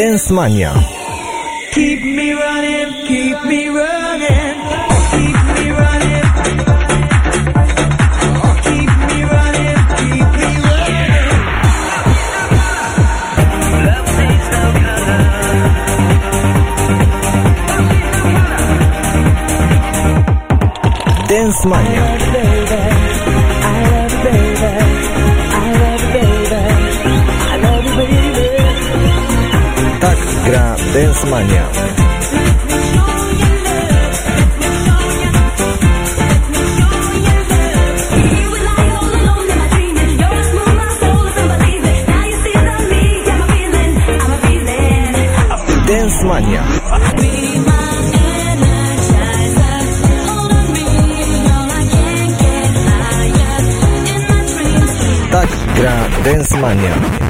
Dance Mania. Keep me running, keep me running, keep me running. Keep me Dance Mania. Dance Mania. Tak gra Dance Mania.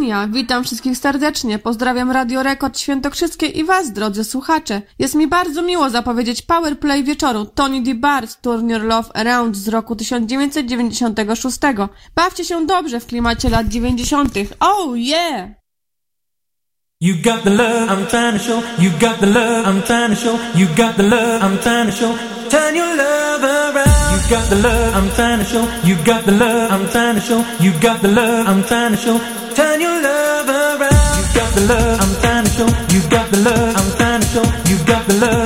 Mania! Witam wszystkich serdecznie. Pozdrawiam Radio Rekord Świętokrzyskie i was, drodzy słuchacze. Jest mi bardzo miło zapowiedzieć Powerplay wieczoru Tony D. Bart Turn Your Love Around z roku 1996. Bawcie się dobrze w klimacie lat 90. Oh yeah! You got the love I'm trying to show. You got the love I'm trying to show. You got the love I'm trying to show. Turn your love around. You got the love I'm trying to show. You got the love I'm trying to show. You got the love I'm trying to show. Turn your love around. You got the love I'm trying to show. You got the love I'm trying to show. You got the love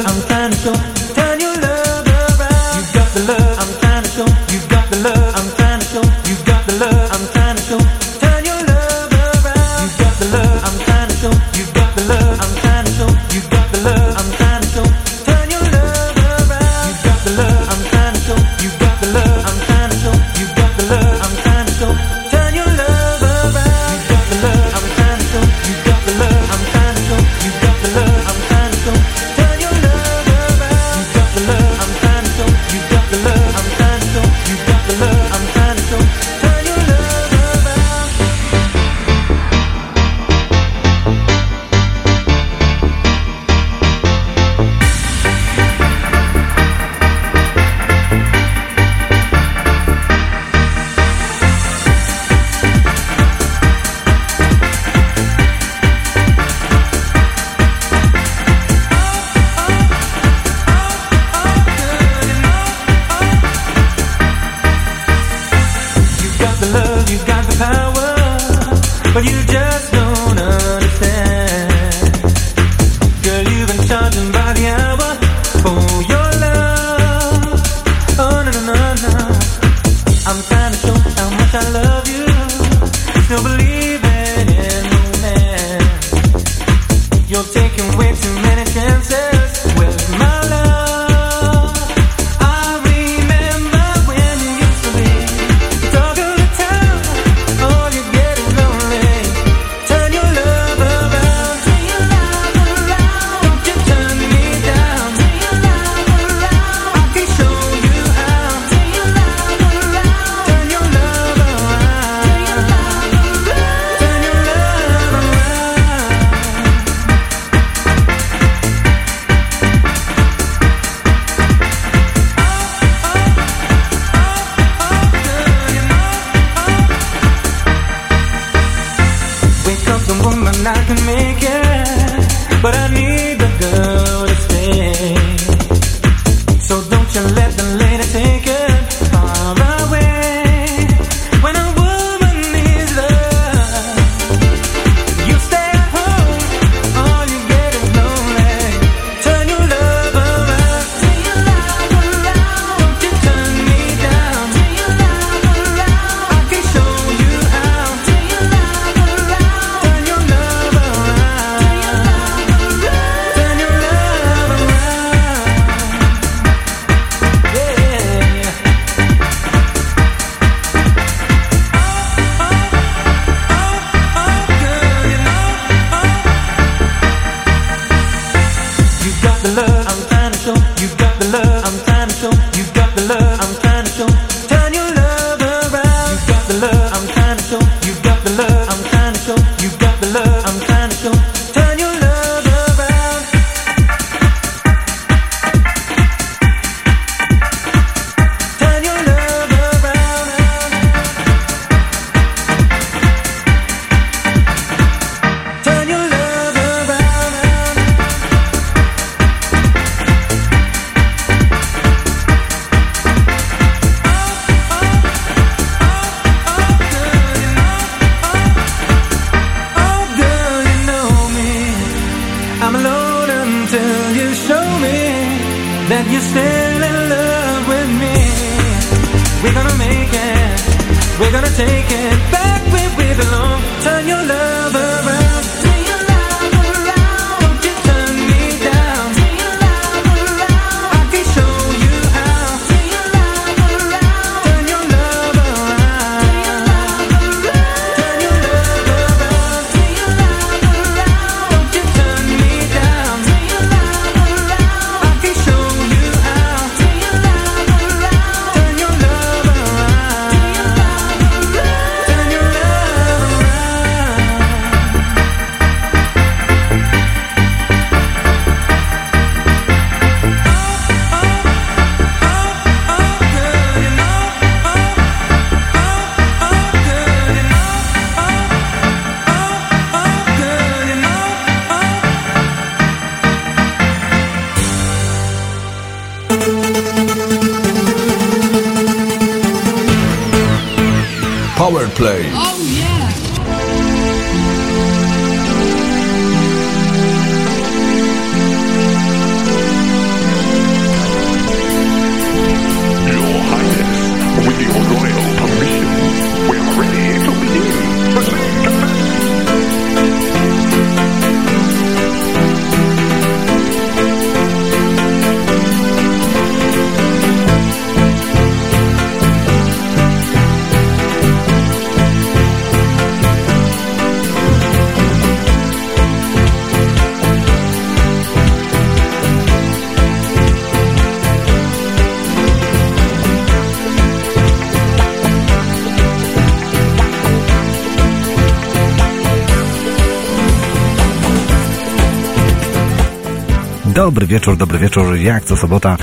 Dobry wieczór, dobry wieczór, jak co sobota.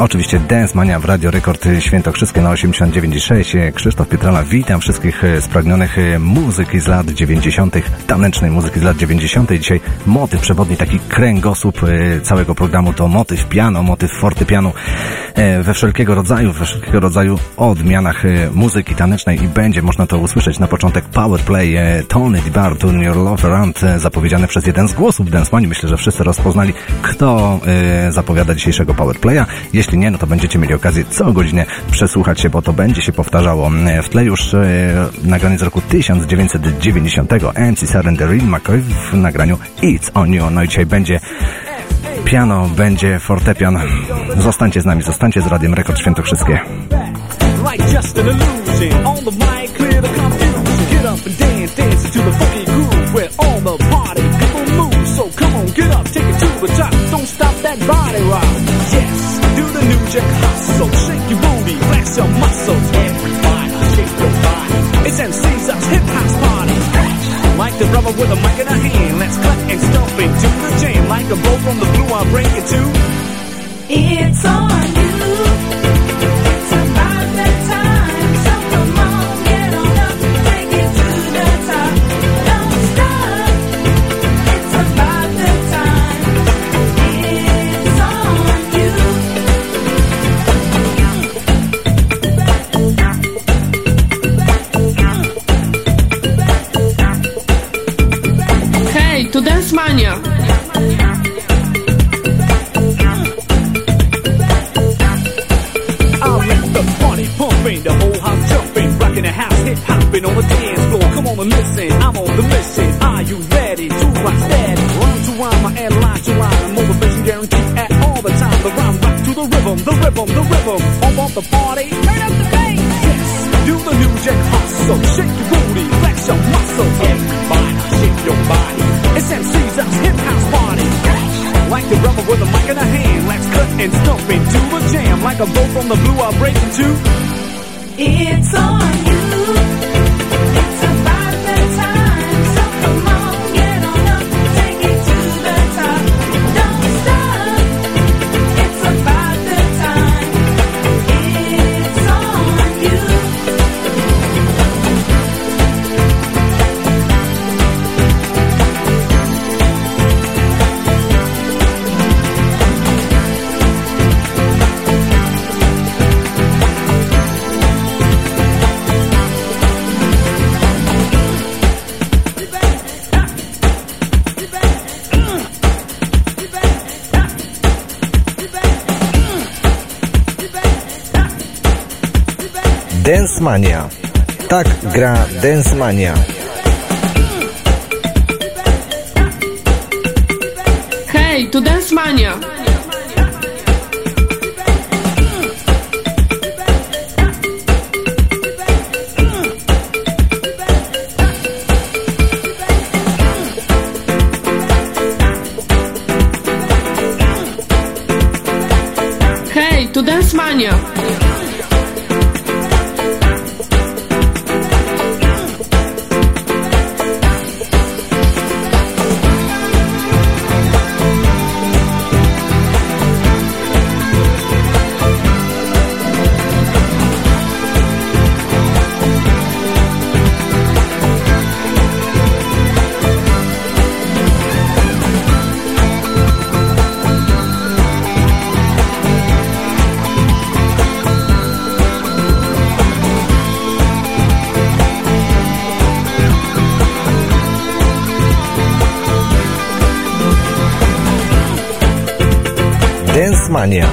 Oczywiście Dance Mania w Radio Rekord Świętokrzyskie na 89,6. Krzysztof Pietrala, witam wszystkich e, spragnionych e, muzyki z lat 90., tanecznej muzyki z lat 90. Dzisiaj motyw przewodni, taki kręgosłup e, całego programu to motyw piano, motyw fortepianu we wszelkiego rodzaju, we wszelkiego rodzaju odmianach muzyki tanecznej i będzie można to usłyszeć na początek Powerplay Tony DiBar, Turn Your Love Around, zapowiedziane przez jeden z głosów Dance Mani. Myślę, że wszyscy rozpoznali, kto zapowiada dzisiejszego Powerplaya. Jeśli nie, no to będziecie mieli okazję co godzinę przesłuchać się, bo to będzie się powtarzało. E, W tle już e, nagranie z roku 1990 MC Surrender Real McCoy w nagraniu It's On You. No i dzisiaj będzie piano, będzie fortepian. Zostańcie z nami, zostańcie z Radiem Rekord Świętokrzyskie. like just an illusion. On the mic, clear the confusion. Get up and dance, dance the funky groove where all the party people move. So come on, get up, take it to the top. Don't stop that body rock. Jack hustle. Shake your booty, flex your muscles. Everybody, shake your body. It's MC's hip house party. Like the rubber with a mic in a hand. Let's cut and stomp into the jam. Like a bow from the blue, I bring it to. It's on you. The party, turn up the bass. Yes, do the new jack hustle, shake your booty, flex your muscles. Everybody, shake your body. It's MC's house, hip house party. Like your brother with a mic in a hand. Let's cut and stomp into the jam. Like a bolt from the blue, I'll break into. It's on you. Tak gra Dance Mania. Hej, tu Dance Mania! Mania.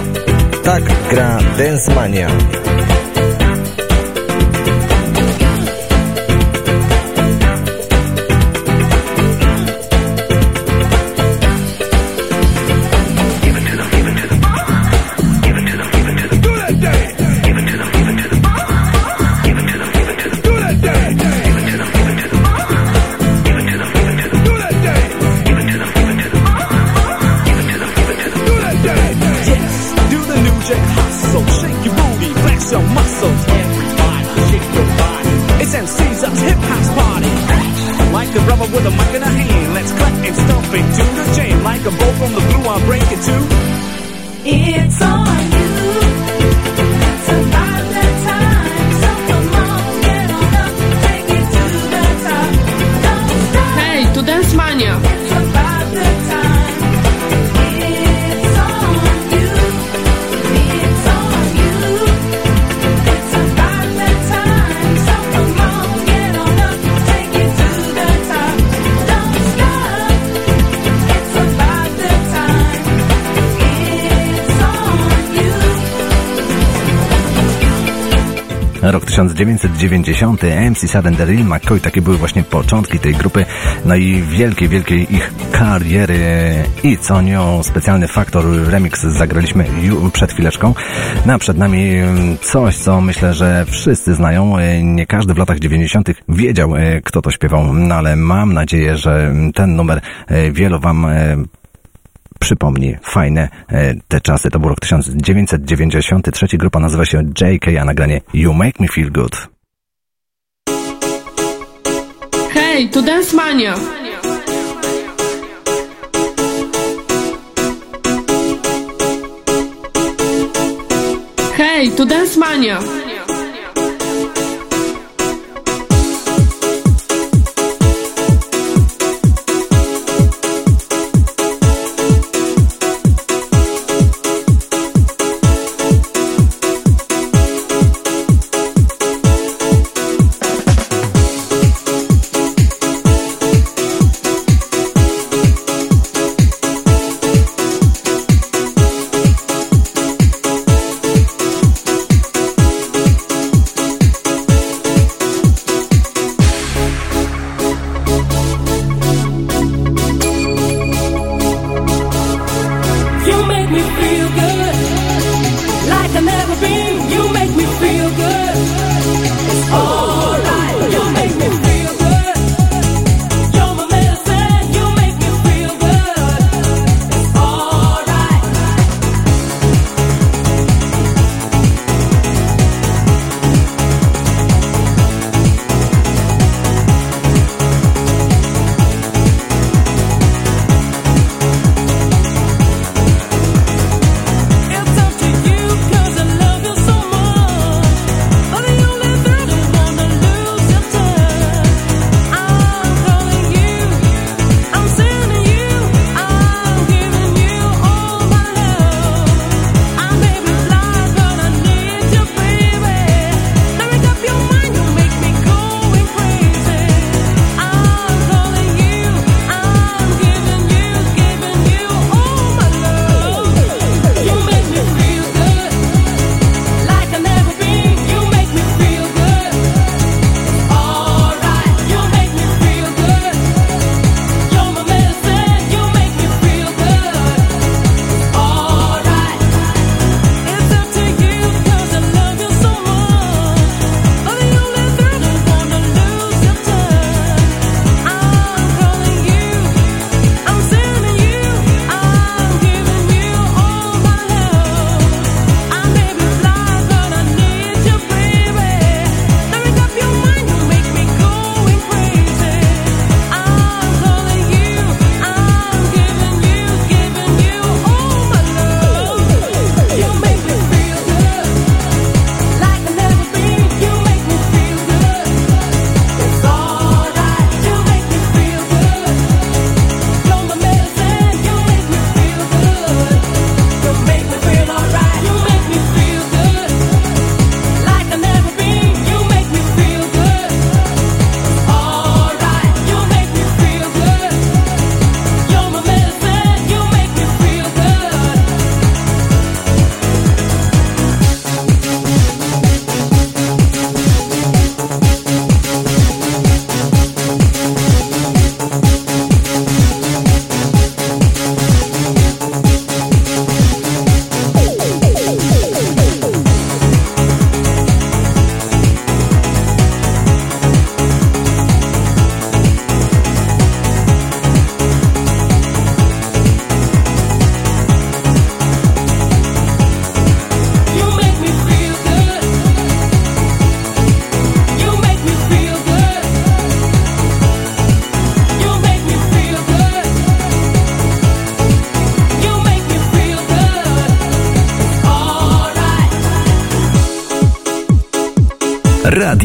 1990, MC Sudden, Daryl McCoy, takie były właśnie początki tej grupy, no i wielkiej, wielkiej ich kariery i co nią specjalny faktor remix zagraliśmy przed chwileczką. No przed nami mm, coś, co myślę, że wszyscy znają. E, Nie każdy w latach 90. wiedział, e, kto to śpiewał, no ale mam nadzieję, że ten numer e, wielu wam przypomni fajne e, te czasy. To był rok 1993. Grupa nazywa się JK, a nagranie You Make Me Feel Good. Hej, tu Dance Mania! Hej, tu Dance Mania!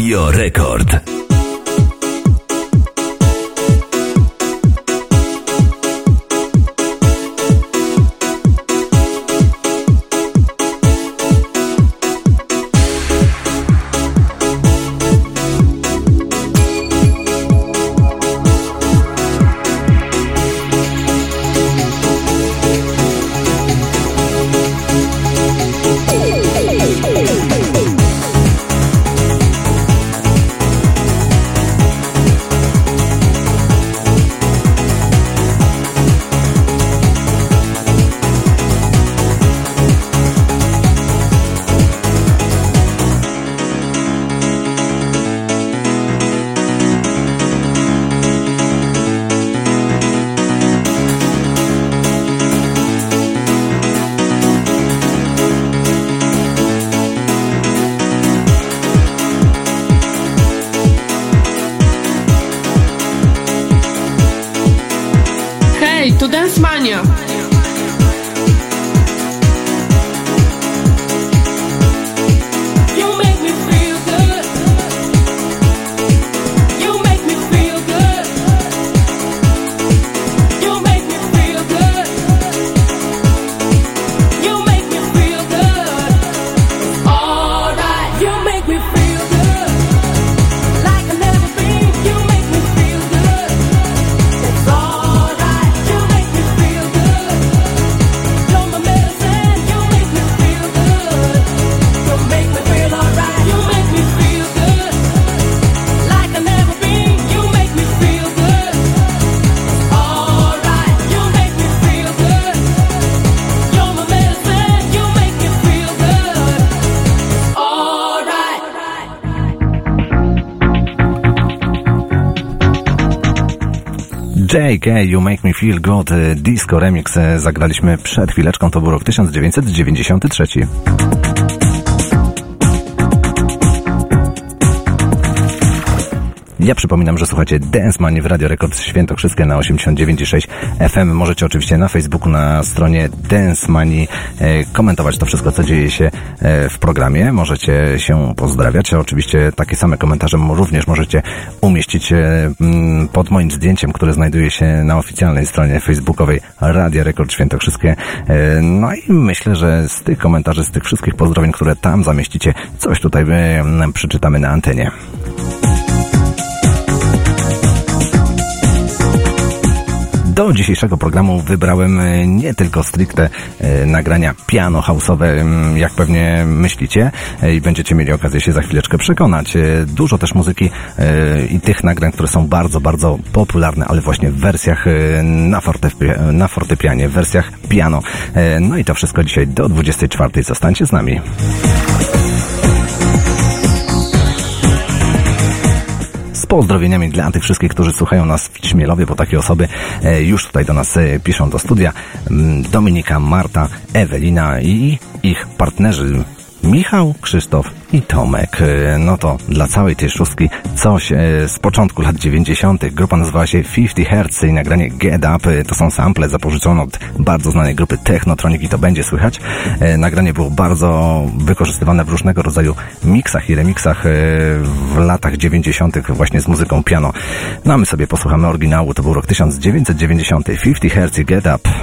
Radio. JK, You Make Me Feel Good, e, disco remix e, zagraliśmy przed chwileczką, to był rok 1993. Ja przypominam, że słuchacie Dance Money w Radio Rekord Świętokrzyskie na 89,6 FM. Możecie oczywiście na Facebooku, na stronie Dance Money e, komentować to wszystko, co dzieje się w programie. Możecie się pozdrawiać. Oczywiście takie same komentarze również możecie umieścić e, mm, pod moim zdjęciem, które znajduje się na oficjalnej stronie facebookowej Radio Rekord Świętokrzyskie. E, No i myślę, że z tych komentarzy, z tych wszystkich pozdrowień, które tam zamieścicie, coś tutaj e, przeczytamy na antenie. Do dzisiejszego programu wybrałem e, nie tylko stricte e, nagrania piano house'owe, jak pewnie myślicie e, i będziecie mieli okazję się za chwileczkę przekonać. Dużo też muzyki i tych nagrań, które są bardzo, bardzo popularne, ale właśnie w wersjach na, na fortepianie, w wersjach piano. No i to wszystko dzisiaj do 24. Zostańcie z nami. pozdrowieniami dla tych wszystkich, którzy słuchają nas w Śmielowie, bo takie osoby e, już tutaj do nas e, piszą do studia. Mm, Dominika, Marta, Ewelina i ich partnerzy Michał, Krzysztof i Tomek. E, No to dla całej tej szóstki coś e, z początku lat 90. Grupa nazywała się 50 Hertz i nagranie Get Up. E, To są sample zapożyczone od bardzo znanej grupy Technotronic i to będzie słychać. Nagranie było bardzo wykorzystywane w różnego rodzaju miksach i remixach w latach 90. właśnie z muzyką piano. No a my sobie posłuchamy oryginału. To był rok 1990. 50 Hertz i Get Up.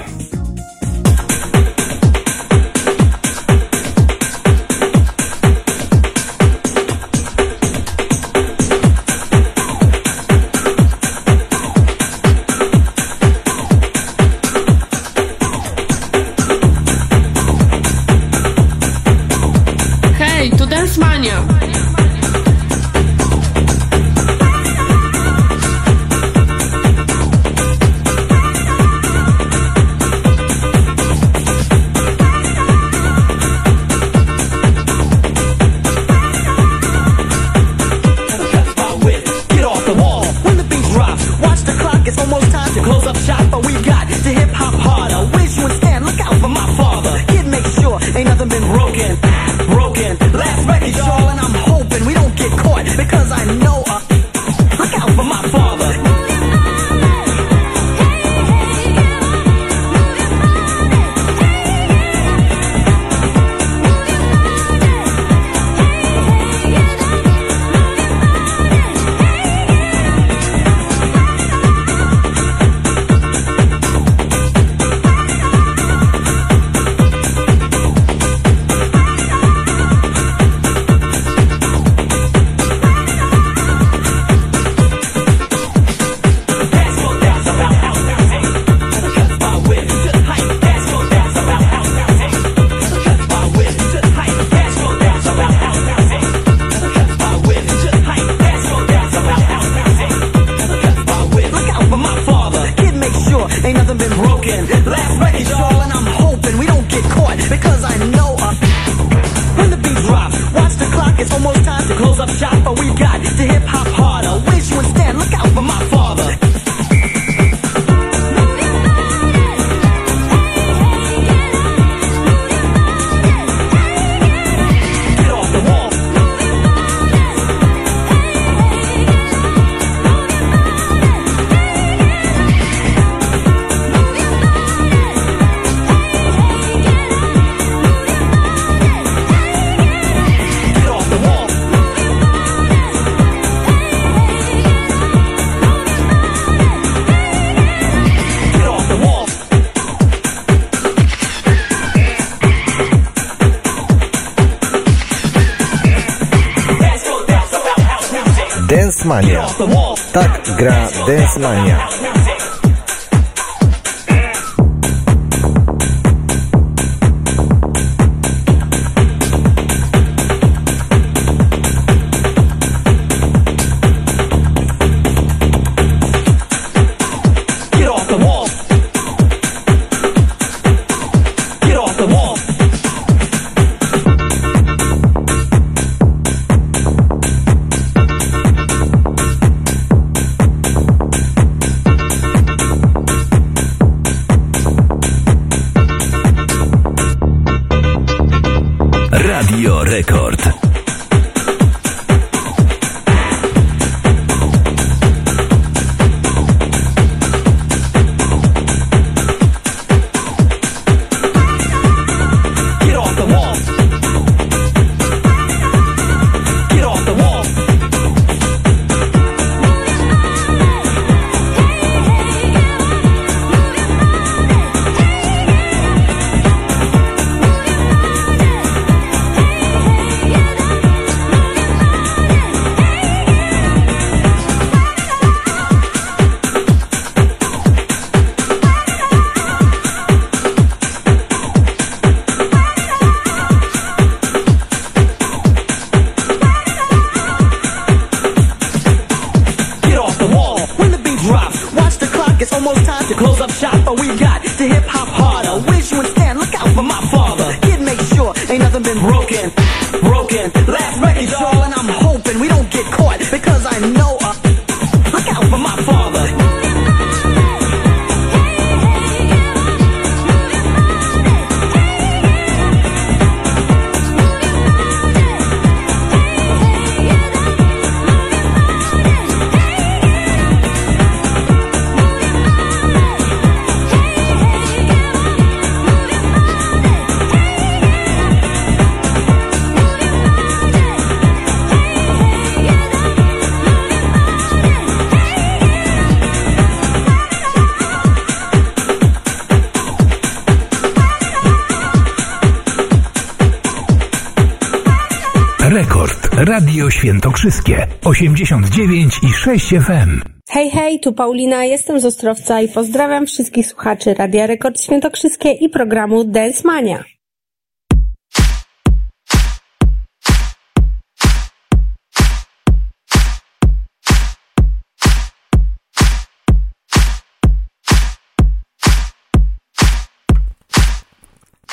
Świętokrzyskie 89 i 6 FM. Hej, hej, tu Paulina, jestem z Ostrowca i pozdrawiam wszystkich słuchaczy Radia Rekord Świętokrzyskie i programu Dance Mania.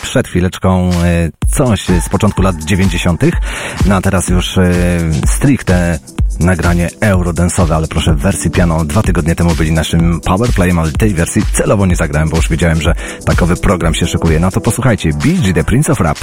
Przed chwileczką e, coś z początku lat 90. No a teraz już e, stricte nagranie eurodensowe, ale proszę w wersji piano. Dwa tygodnie temu byli naszym powerplayem, ale tej wersji celowo nie zagrałem, bo już wiedziałem, że takowy program się szykuje. No to posłuchajcie, BG The Prince of Rap.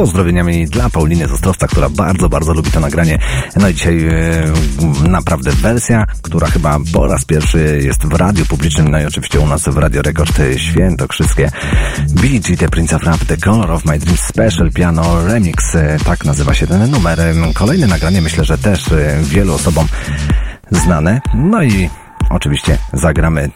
Pozdrowieniami dla Pauliny z Ostrowca, która bardzo, bardzo lubi to nagranie. No i dzisiaj e, naprawdę wersja, która chyba po raz pierwszy jest w radiu publicznym, no i oczywiście u nas w Radio Rekord Świętokrzyskie. BG, The Prince of Rap, The Color of My Dreams Special Piano Remix, e, tak nazywa się ten numer. E, Kolejne nagranie myślę, że też e, wielu osobom znane. No i oczywiście zagramy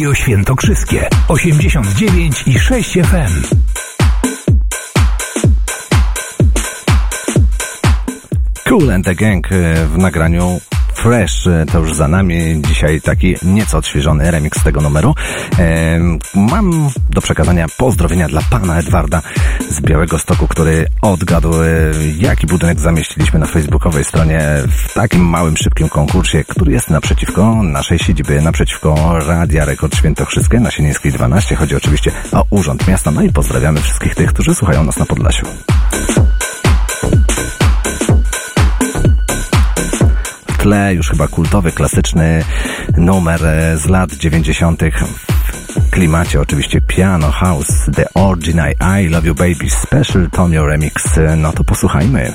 Radio Świętokrzyskie 89 i 6 FM. Cool and the Gang e, w nagraniu Fresh e, to już za nami. Dzisiaj taki nieco odświeżony remix tego numeru. E, mam do przekazania pozdrowienia dla pana Edwarda z Białego Stoku, który odgadł, e, jaki budynek zamieściliśmy na facebookowej stronie w takim małym, szybkim konkursie, który jest naprzeciwko naszej siedziby, naprzeciwko Radia Rekord Świętokrzyskie na Sienińskiej 12. Chodzi oczywiście o Urząd Miasta. No i pozdrawiamy wszystkich tych, którzy słuchają nas na Podlasiu. Tle już chyba kultowy, klasyczny numer e, z lat 90. klimacie oczywiście Piano House, The Origin I Love You Baby Special Tonio Remix. No to posłuchajmy.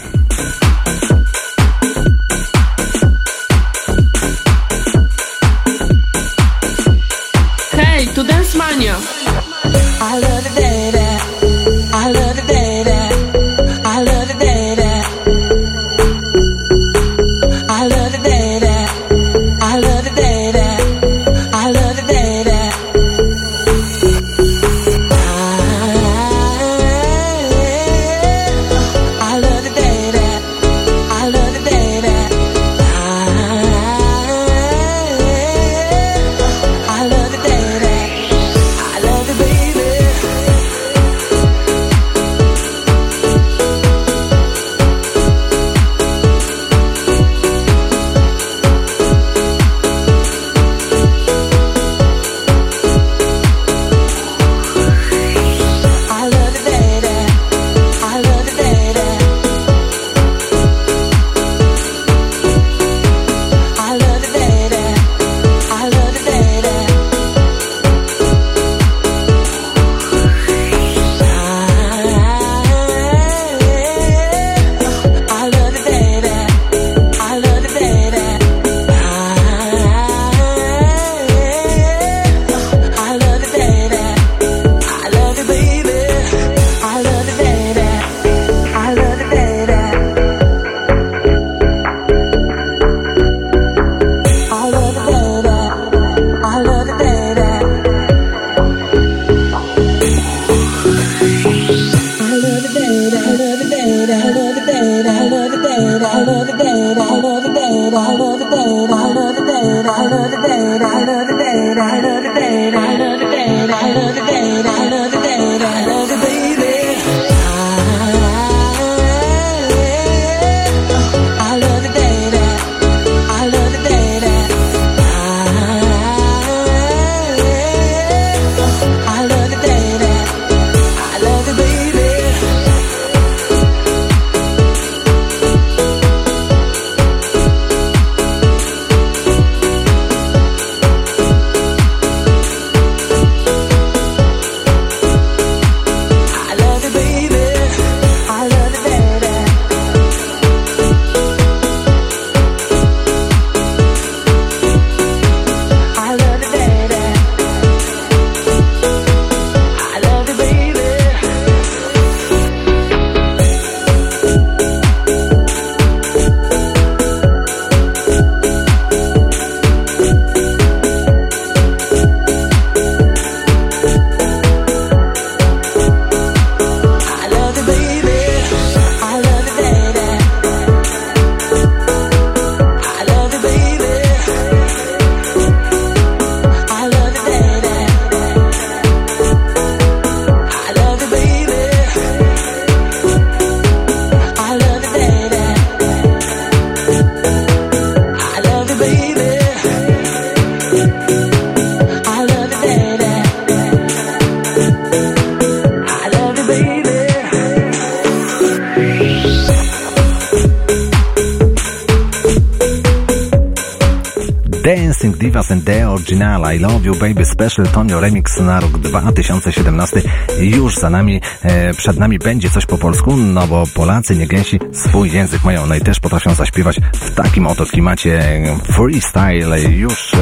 Special Tonio Remix na rok 2017 już za nami, e, przed nami będzie coś po polsku, no bo Polacy nie gęsi swój język mają, no i też potrafią zaśpiewać w takim oto klimacie freestyle. Już e,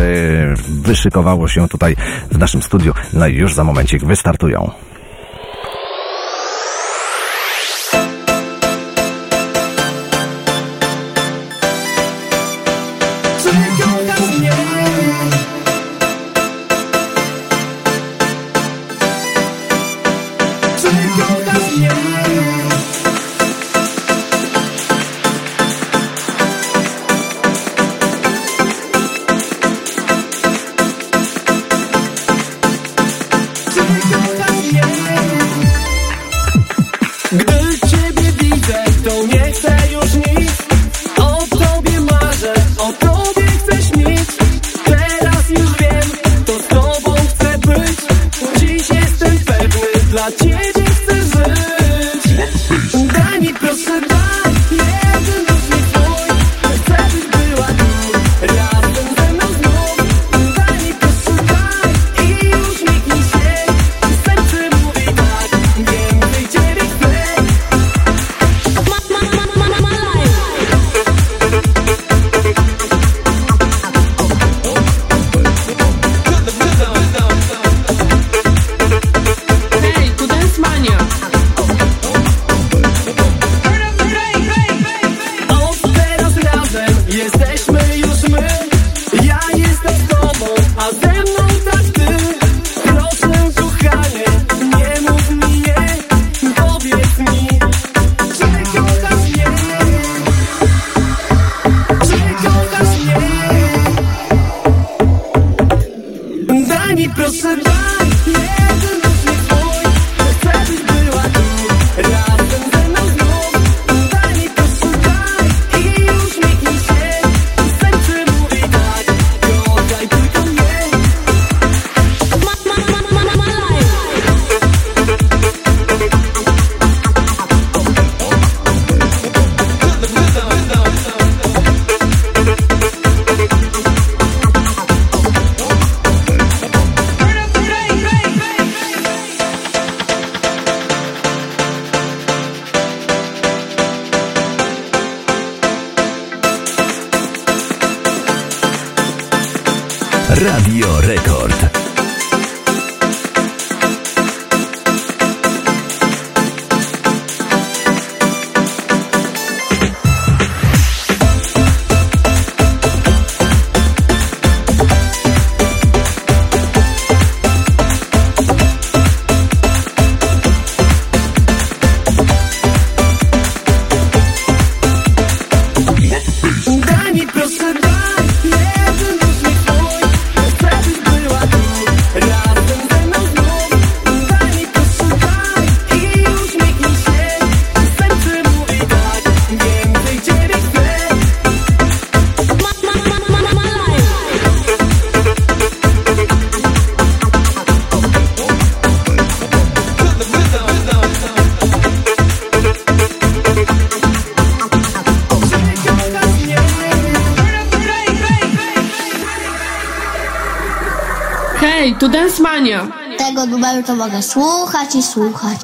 wyszykowało się tutaj w naszym studiu, no i już za momencik wystartują. słuchać i słuchać.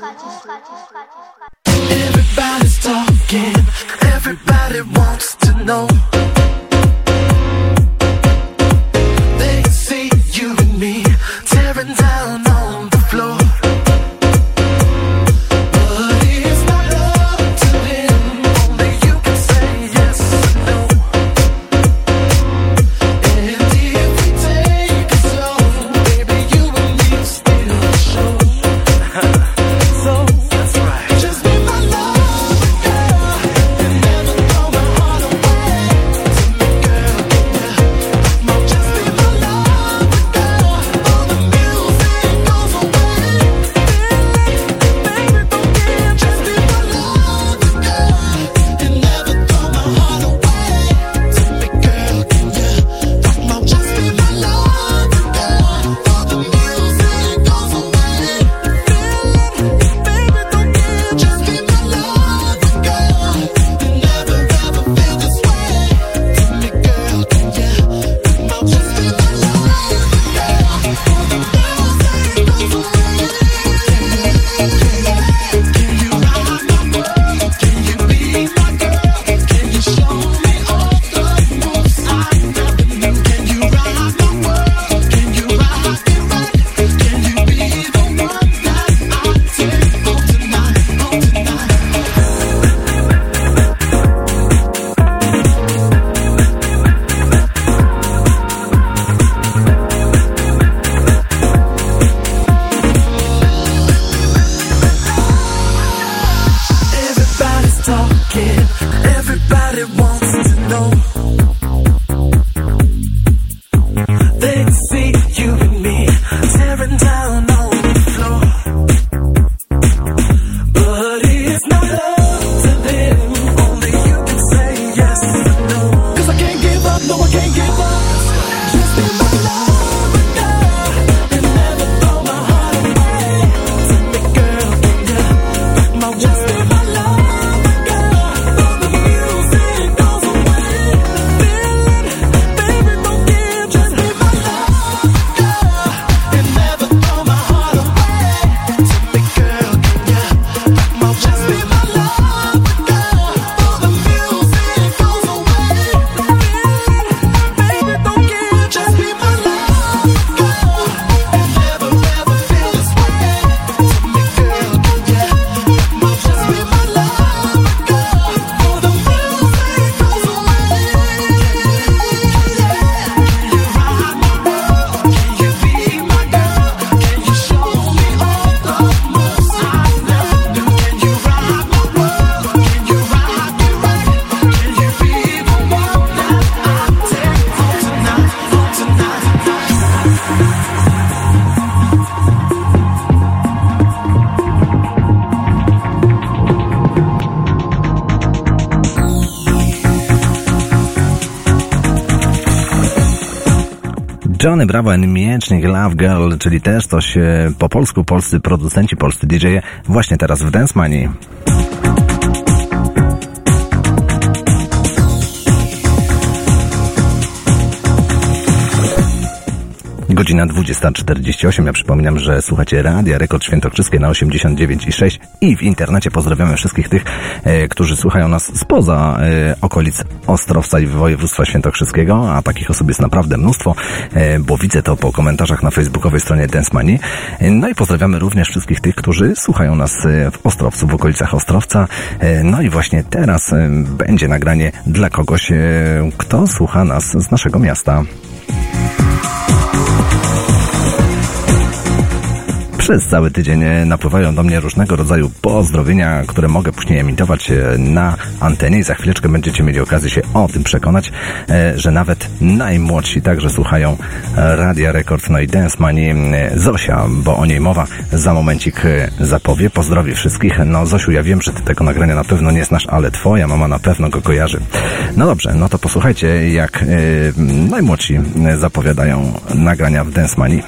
Oh. Johnny Bravo and Miecznik Love Girl, czyli też coś po polsku, polscy producenci, polscy DJ właśnie teraz w Dance Money. Godzina 20.48. Ja przypominam, że słuchacie Radia Rekord Świętokrzyskie na 89,6 i w internecie. Pozdrawiamy wszystkich tych, e, którzy słuchają nas spoza e, okolic Ostrowca i województwa świętokrzyskiego, a takich osób jest naprawdę mnóstwo, e, bo widzę to po komentarzach na facebookowej stronie Dance Money. No i pozdrawiamy również wszystkich tych, którzy słuchają nas w Ostrowcu, w okolicach Ostrowca. No i właśnie teraz będzie nagranie dla kogoś, kto słucha nas z naszego miasta. Przez cały tydzień e, napływają do mnie różnego rodzaju pozdrowienia, które mogę później emitować e, na antenie i za chwileczkę będziecie mieli okazję się o tym przekonać, e, że nawet najmłodsi także słuchają Radia Rekord, no i Dance Mani Zosia, bo o niej mowa za momencik zapowie. Pozdrowi wszystkich. No Zosiu, ja wiem, że ty tego nagrania na pewno nie znasz, ale twoja mama na pewno go kojarzy. No dobrze, no to posłuchajcie, jak najmłodsi zapowiadają nagrania w Dance Mani.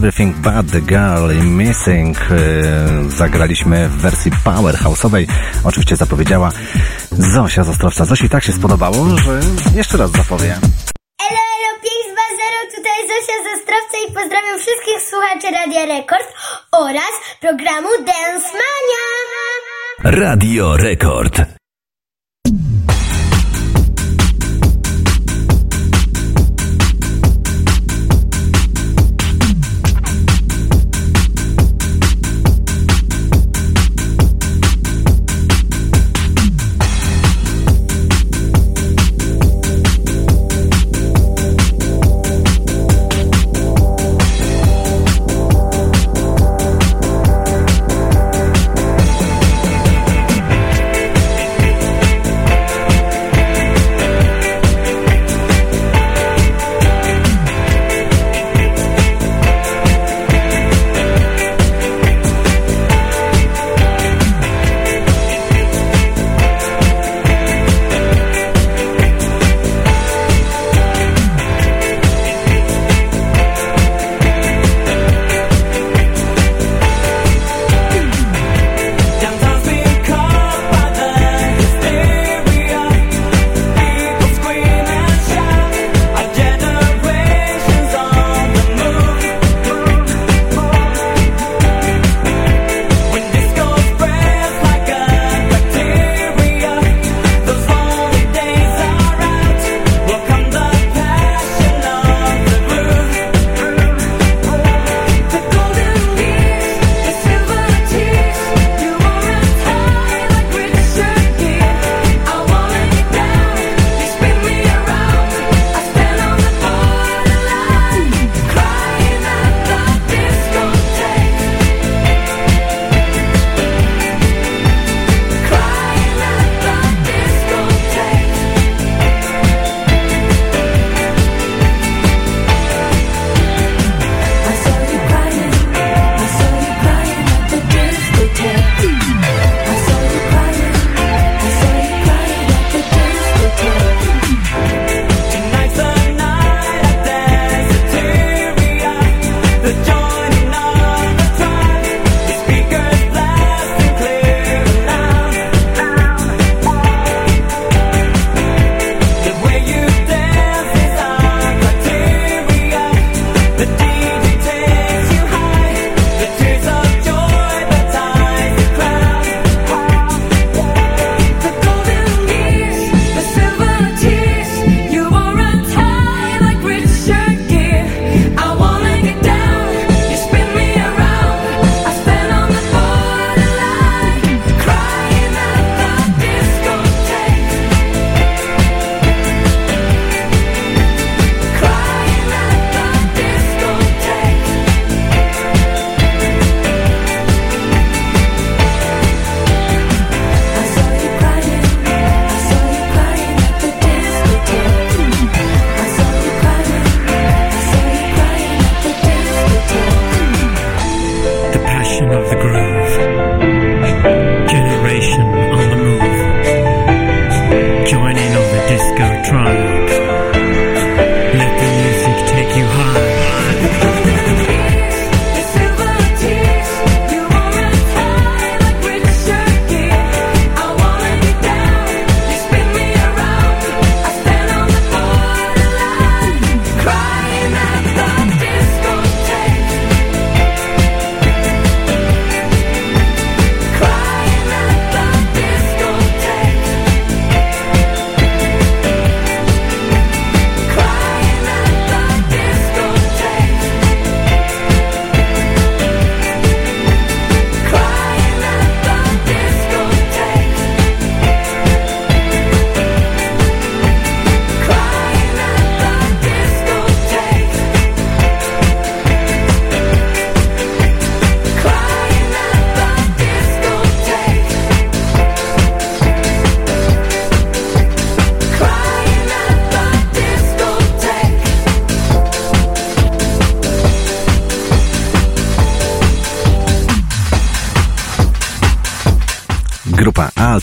Everything But The Girl in Missing e, zagraliśmy w wersji powerhouse'owej. Oczywiście zapowiedziała Zosia z Ostrowca. Zosi tak się spodobało, że jeszcze raz zapowie. Elo, elo, 520, tutaj Zosia z Ostrowca i pozdrawiam wszystkich słuchaczy Radia Rekord oraz programu Dance Mania. Radio Rekord.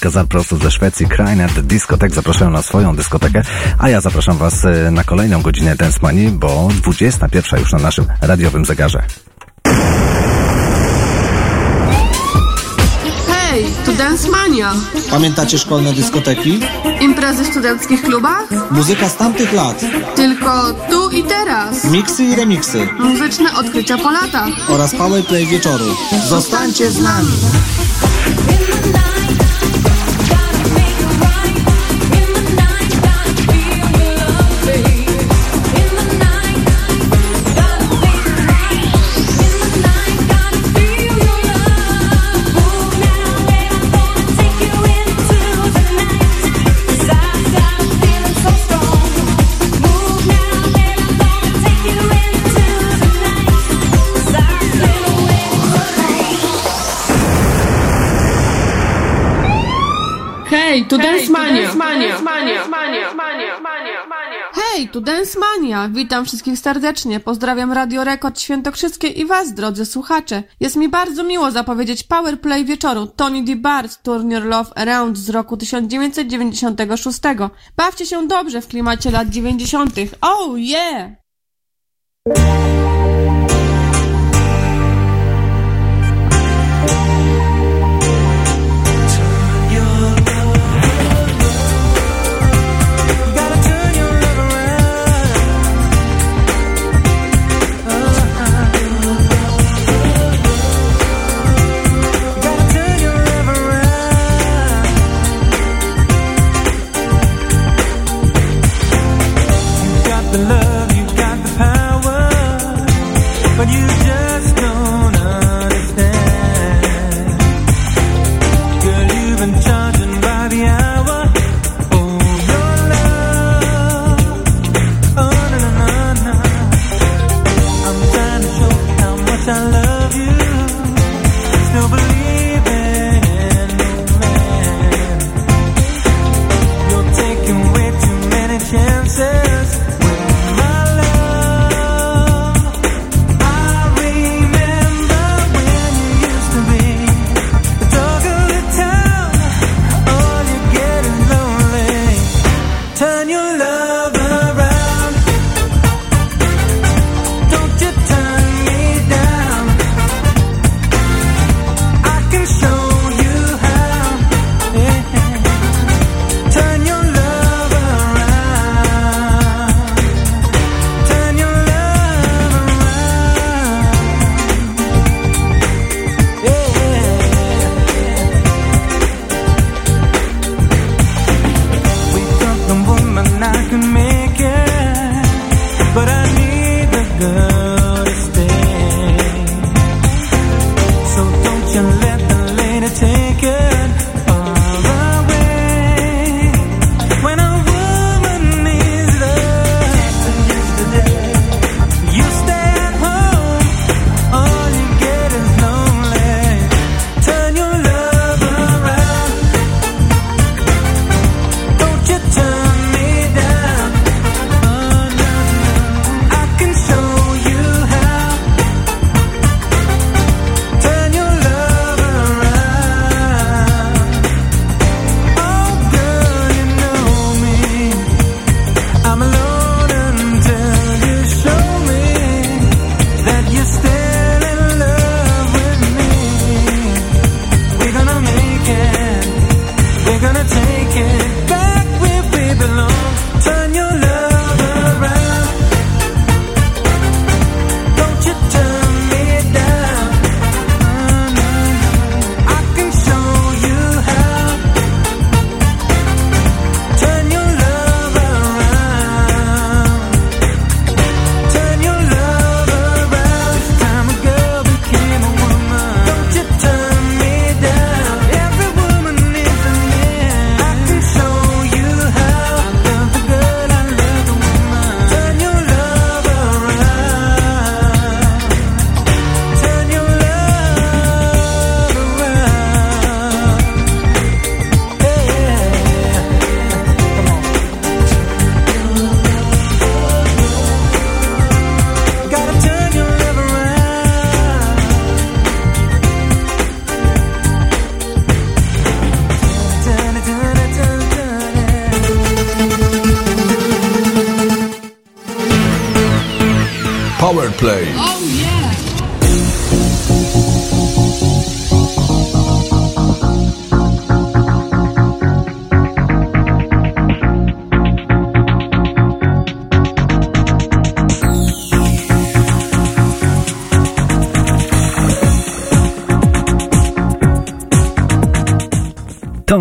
Alcazar prosto ze Szwecji, Krainet Discotek zapraszają na swoją dyskotekę, a ja zapraszam Was e, na kolejną godzinę Dance Money, bo 21 już na naszym radiowym zegarze. Hej, tu Dance Mania. Pamiętacie szkolne dyskoteki? Imprezy w studenckich klubach? Muzyka z tamtych lat. Tylko tu i teraz. Miksy i remiksy. Muzyczne odkrycia po latach. Oraz powerplay wieczoru. Zostańcie z nami. Witam wszystkich serdecznie. Pozdrawiam Radio Rekord Świętokrzyskie i Was, drodzy słuchacze. Jest mi bardzo miło zapowiedzieć Powerplay wieczoru Tony D. Bart Turn Your Love Around z roku 1996. Bawcie się dobrze w klimacie lat 90. Oh yeah!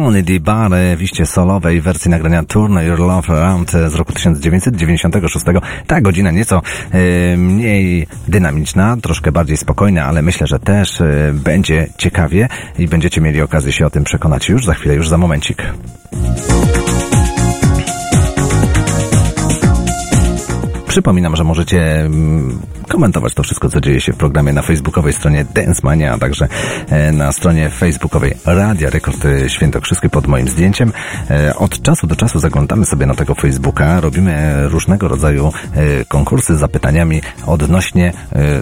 Tony D. Barry solowej wersji nagrania Turn Your Love Around z roku 1996. Ta godzina nieco mniej dynamiczna, troszkę bardziej spokojna, ale myślę, że też e, będzie ciekawie i będziecie mieli okazję się o tym przekonać już za chwilę, już za momencik. Przypominam, że możecie mm, komentować to wszystko, co dzieje się w programie na facebookowej stronie Dance Mania, a także e, na stronie facebookowej Radia Rekord e, Świętokrzyskie pod moim zdjęciem. E, od czasu do czasu zaglądamy sobie na tego Facebooka, robimy różnego rodzaju konkursy z zapytaniami odnośnie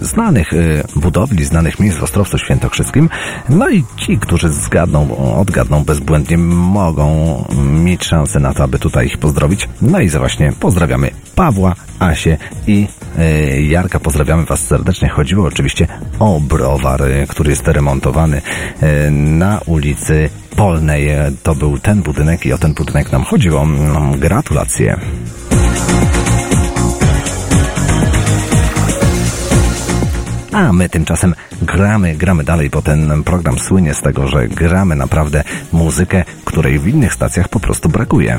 znanych budowli, znanych miejsc w Ostrowcu Świętokrzyskim. No i ci, którzy zgadną, odgadną bezbłędnie, mogą mieć szansę na to, aby tutaj ich pozdrowić. No i właśnie pozdrawiamy Pawła, Asię i E, Jarka, pozdrawiamy Was serdecznie. Chodziło oczywiście o browar, e, który jest remontowany e, na ulicy Polnej. To był ten budynek i o ten budynek nam chodziło. Mm, gratulacje. A my tymczasem gramy, gramy dalej, bo ten program słynie z tego, że gramy naprawdę muzykę, której w innych stacjach po prostu brakuje.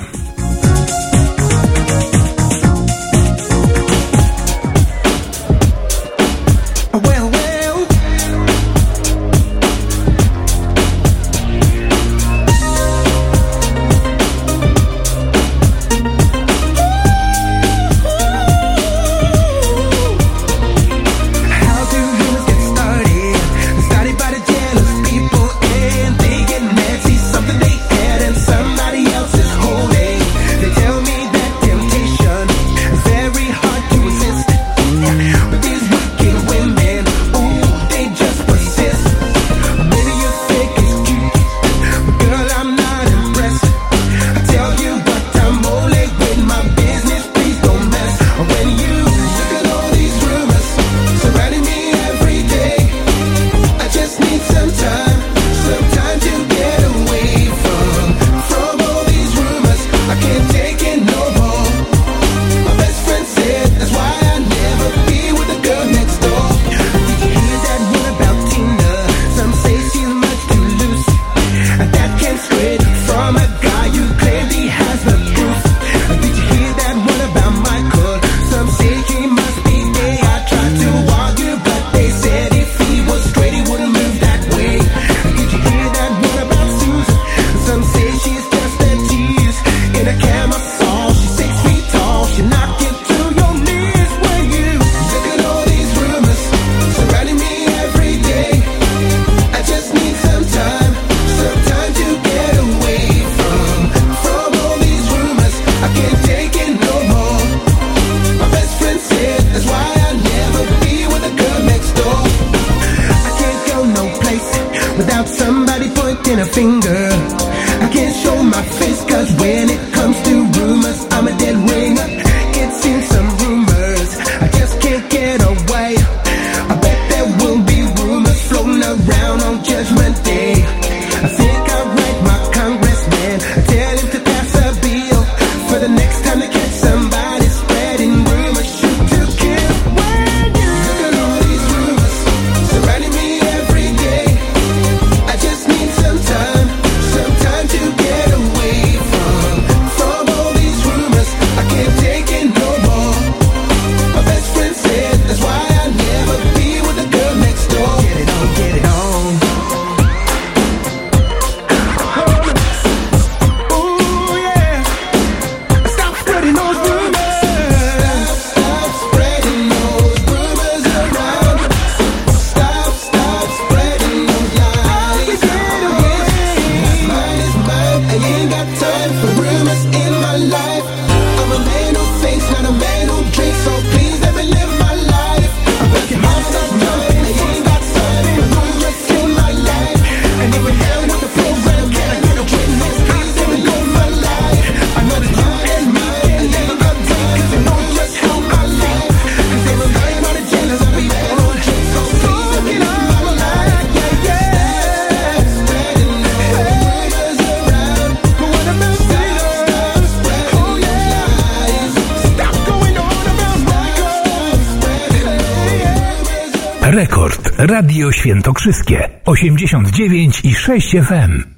Radio Świętokrzyskie 89 i 6 FM.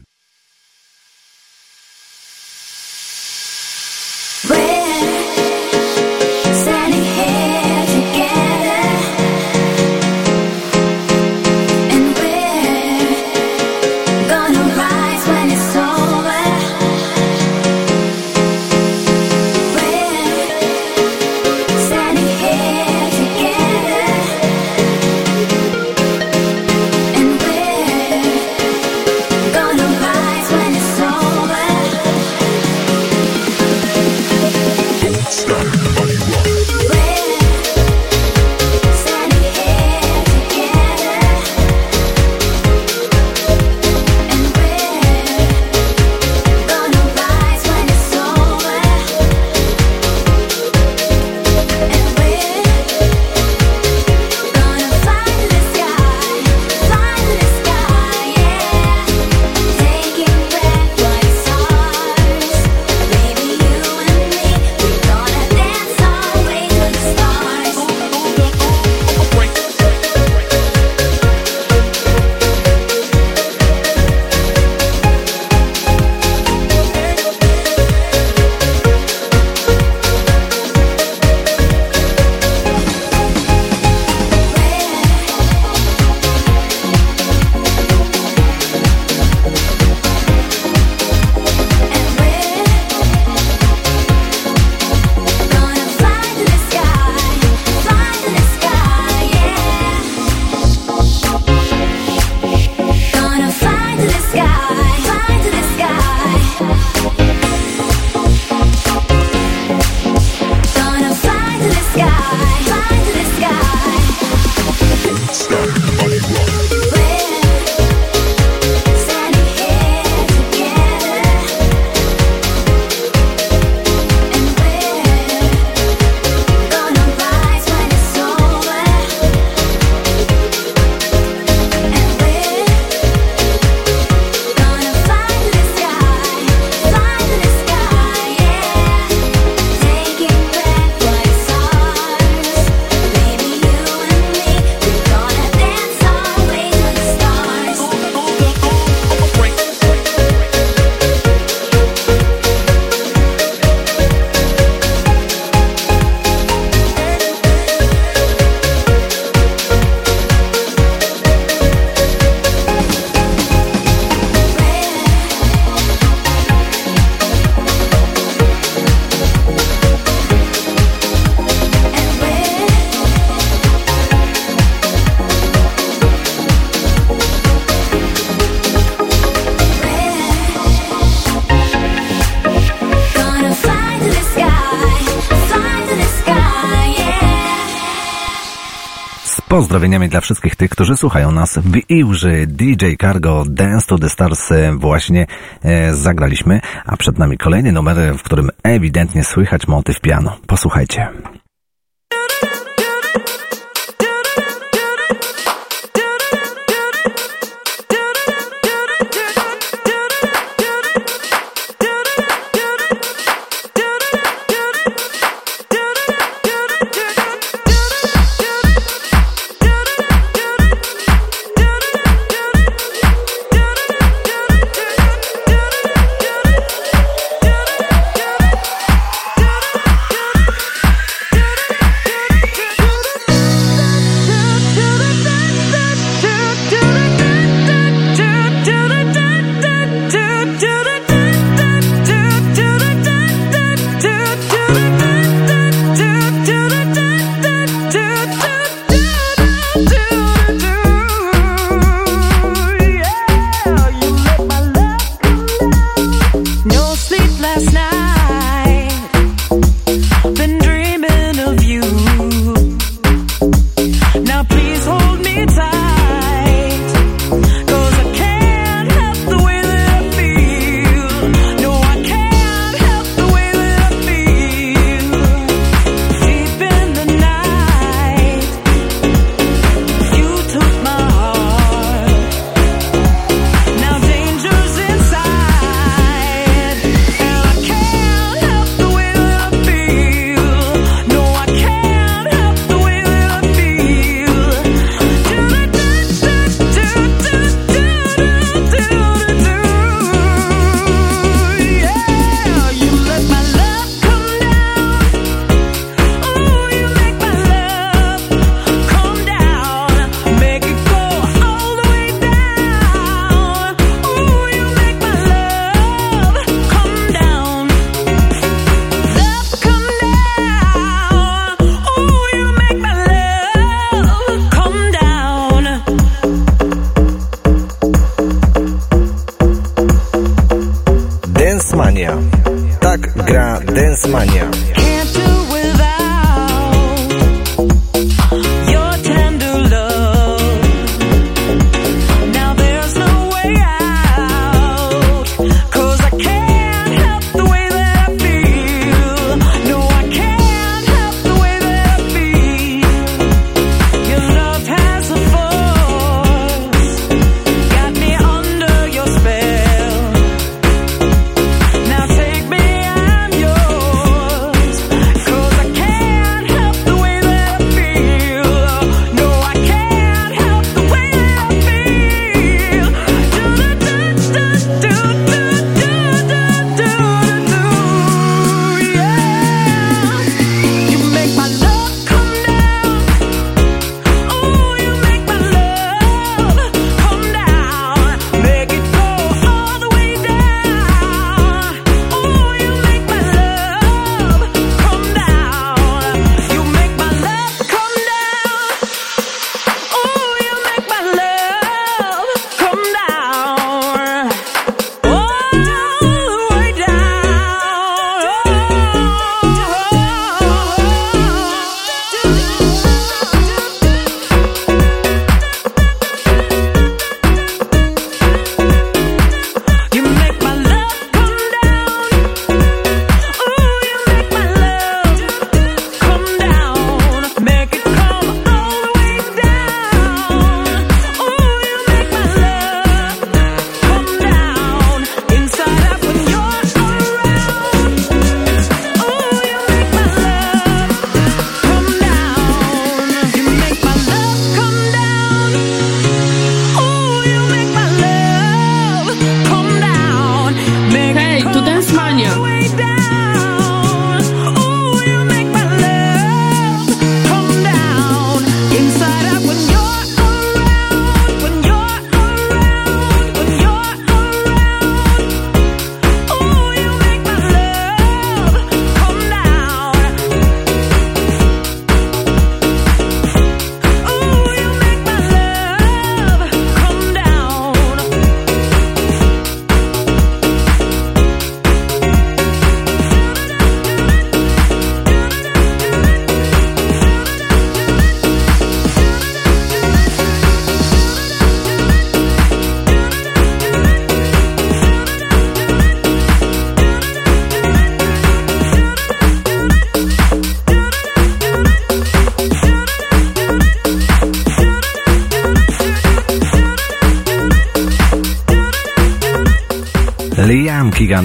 pozdrowieniami dla wszystkich tych, którzy słuchają nas w Iłży. DJ Cargo Dance to the Stars e, właśnie e, zagraliśmy, a przed nami kolejny numer, w którym ewidentnie słychać motyw piano. Posłuchajcie.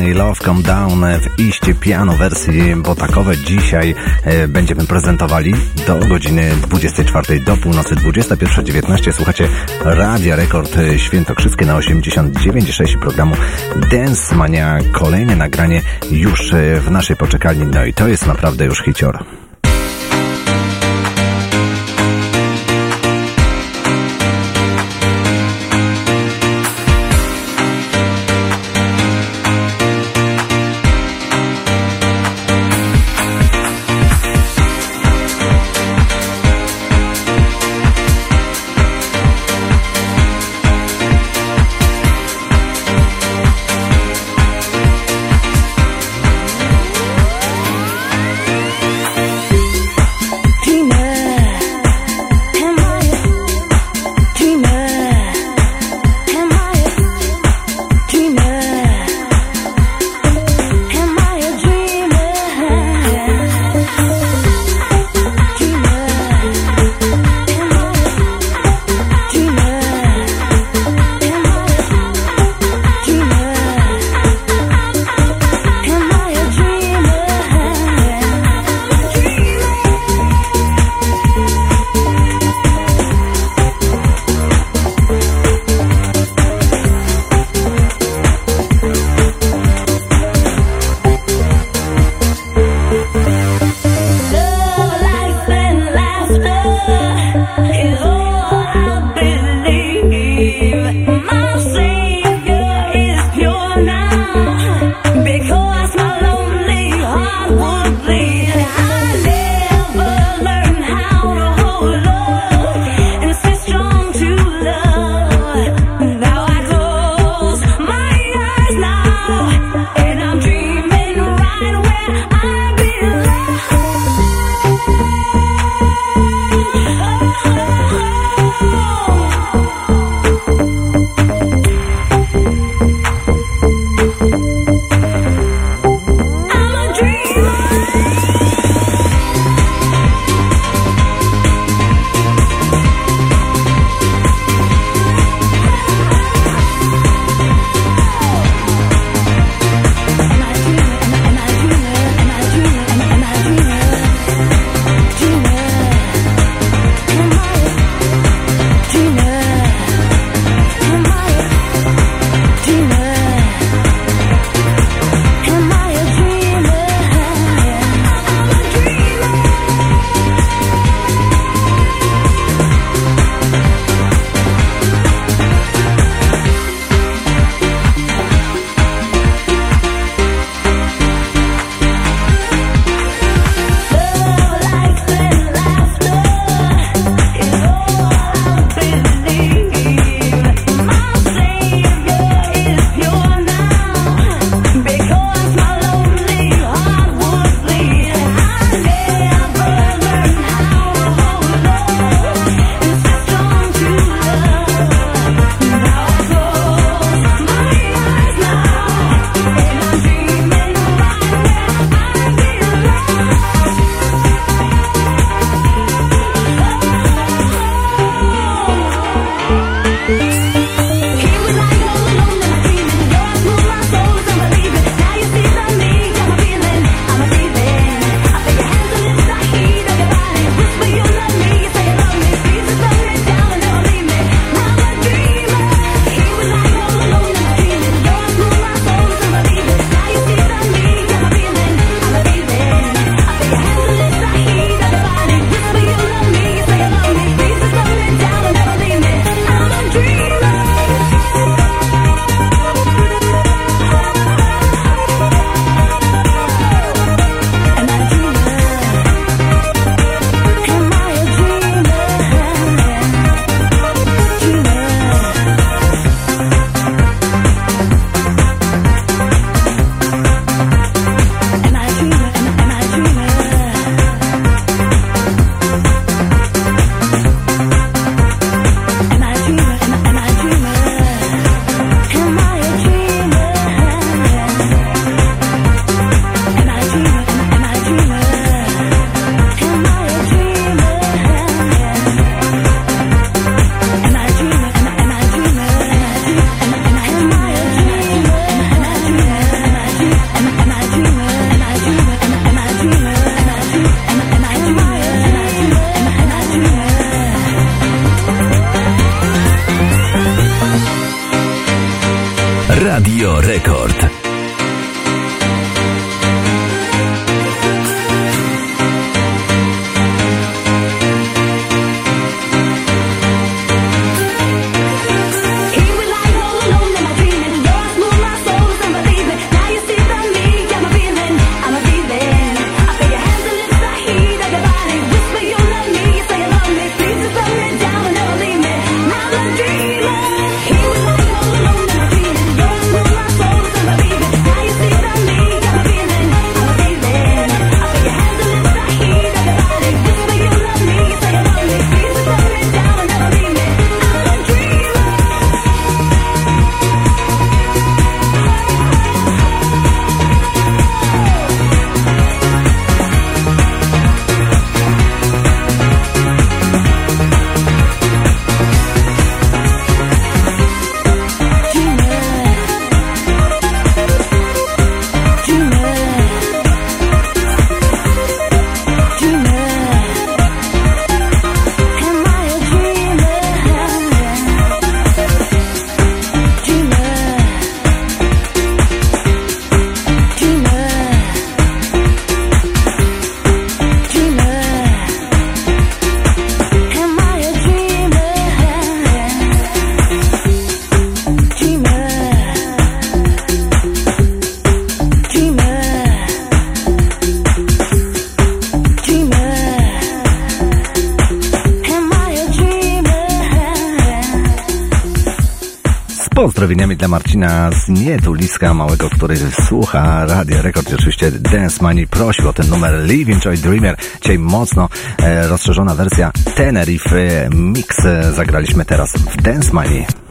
utworzenie Love Come Down e, w iście piano wersji, bo takowe dzisiaj e, będziemy prezentowali do godziny 24 do północy 21.19. Słuchacie Radia Rekord e, Świętokrzyskie na 89.6 programu Dance Mania. Kolejne nagranie już w naszej poczekalni. No i to jest naprawdę już hicior. Marcina z Nietuliska Małego, który słucha Radio Rekord. Oczywiście Dance Money prosił o ten numer Live Enjoy Dreamer. Dzisiaj mocno e, rozszerzona wersja Tenerife Mix e, zagraliśmy teraz w Dance Money.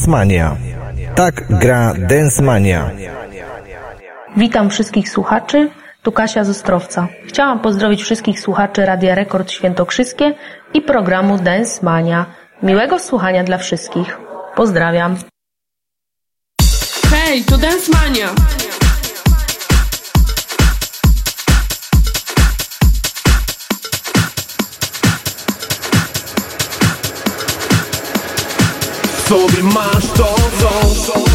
Dancemania. Tak gra Dancemania. Witam wszystkich słuchaczy. Tu Kasia z Ostrowca. Chciałam pozdrowić wszystkich słuchaczy Radia Rekord Świętokrzyskie i programu Dancemania. Miłego słuchania dla wszystkich. Pozdrawiam. Hej, to Dancemania. Sobre masz to, co, co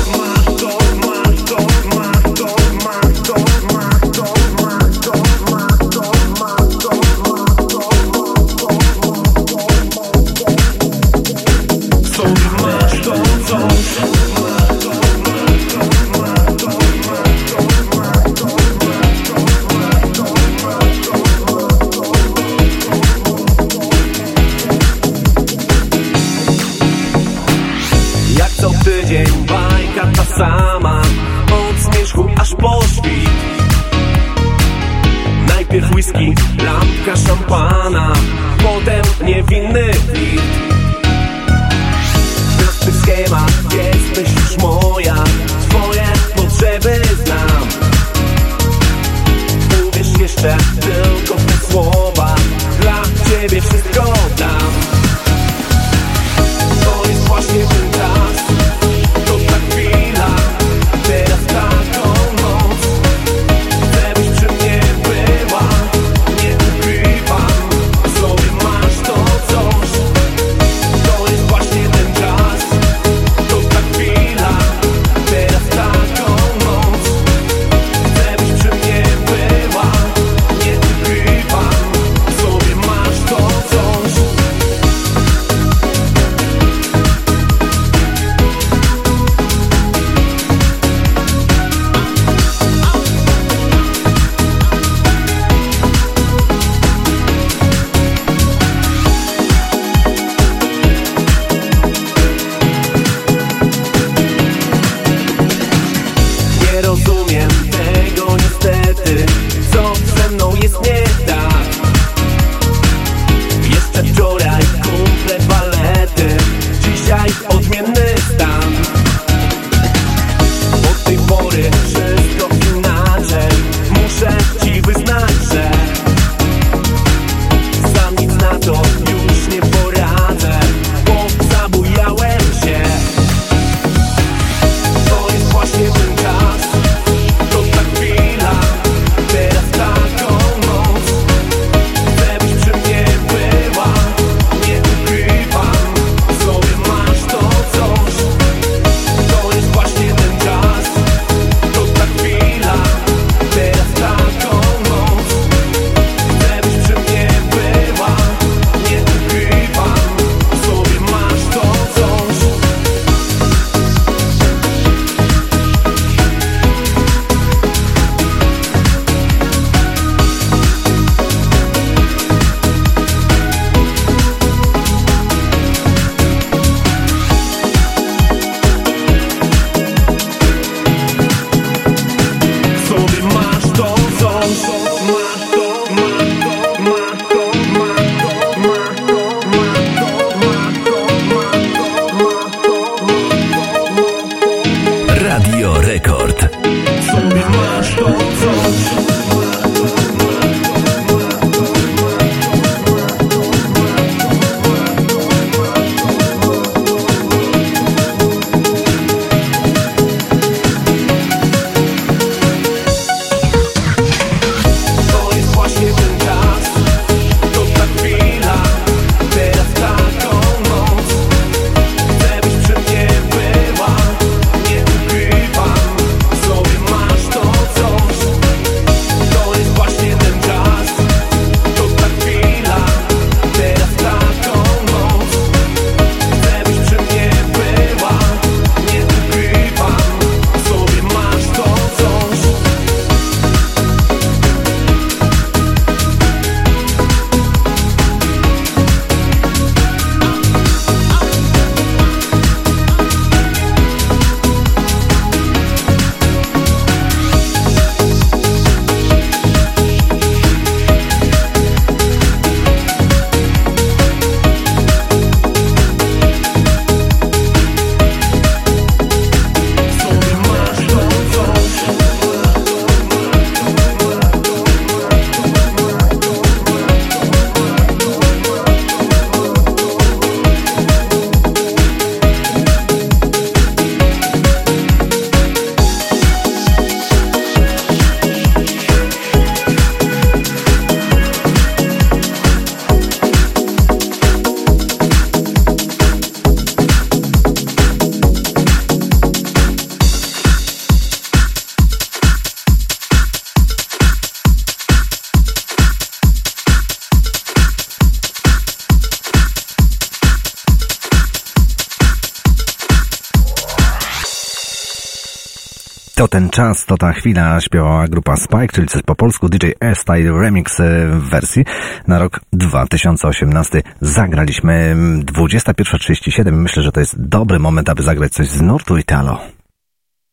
ten czas, to ta chwila śpiewała grupa Spike, czyli coś po polsku DJ S-Style Remix e, w wersji na rok 2018. Zagraliśmy mm, 21.37. Myślę, że to jest dobry moment, aby zagrać coś z nurtu Italo.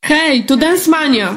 Hej, tu Dance Mania!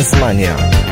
Dance Mania.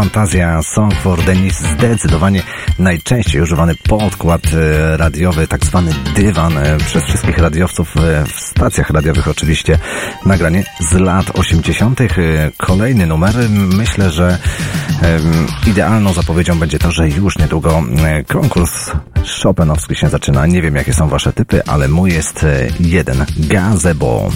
Fantazja Song for Denis zdecydowanie najczęściej używany podkład e, radiowy, tak zwany dywan e, przez wszystkich radiowców e, w stacjach radiowych oczywiście. Nagranie z lat 80. E, Kolejny numer. Myślę, że idealną zapowiedzią będzie to, że już niedługo konkurs Chopinowski się zaczyna. Nie wiem jakie są wasze typy, ale mój jest jeden. Gazebo.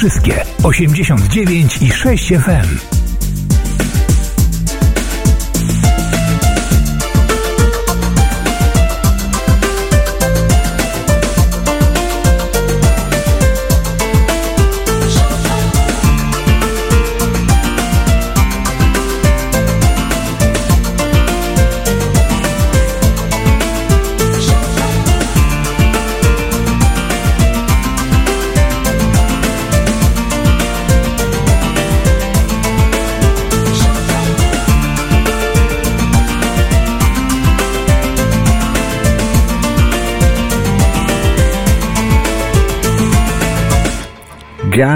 Świętokrzyskie 89 i 6 FM.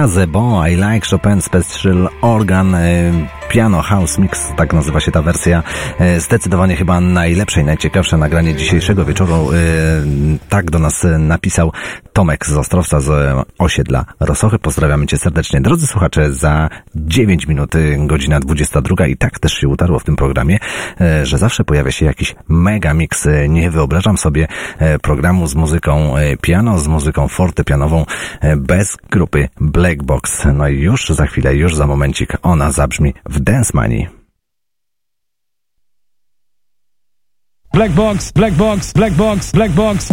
Gazebo, I Like Chopin Special Organ e, Piano House Mix, tak nazywa się ta wersja. E, Zdecydowanie chyba najlepsze i najciekawsze nagranie dzisiejszego wieczoru. E, Tak do nas napisał Tomek z Ostrowca z osiedla Rosochy. Pozdrawiamy Cię serdecznie. Drodzy słuchacze, za 9 minut, godzina 22 i tak też się utarło w tym programie, e, że zawsze pojawia się jakiś mega mix. E, Nie wyobrażam sobie e, programu z muzyką piano, z muzyką fortepianową bez grupy Black Box. No i już za chwilę, już za momencik ona zabrzmi w Dance Money. Black Box, Black Box, Black Box, Black Box.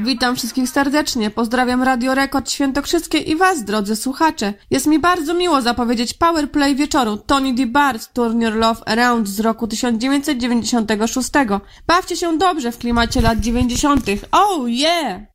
Witam wszystkich serdecznie. Pozdrawiam Radio Rekord Świętokrzyskie i was, drodzy słuchacze. Jest mi bardzo miło zapowiedzieć Powerplay wieczoru Tony D. Bart Turnier Love Around z roku 1996. Bawcie się dobrze w klimacie lat 90. Oh yeah!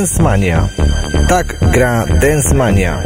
Dance Mania. Tak gra Dance Mania.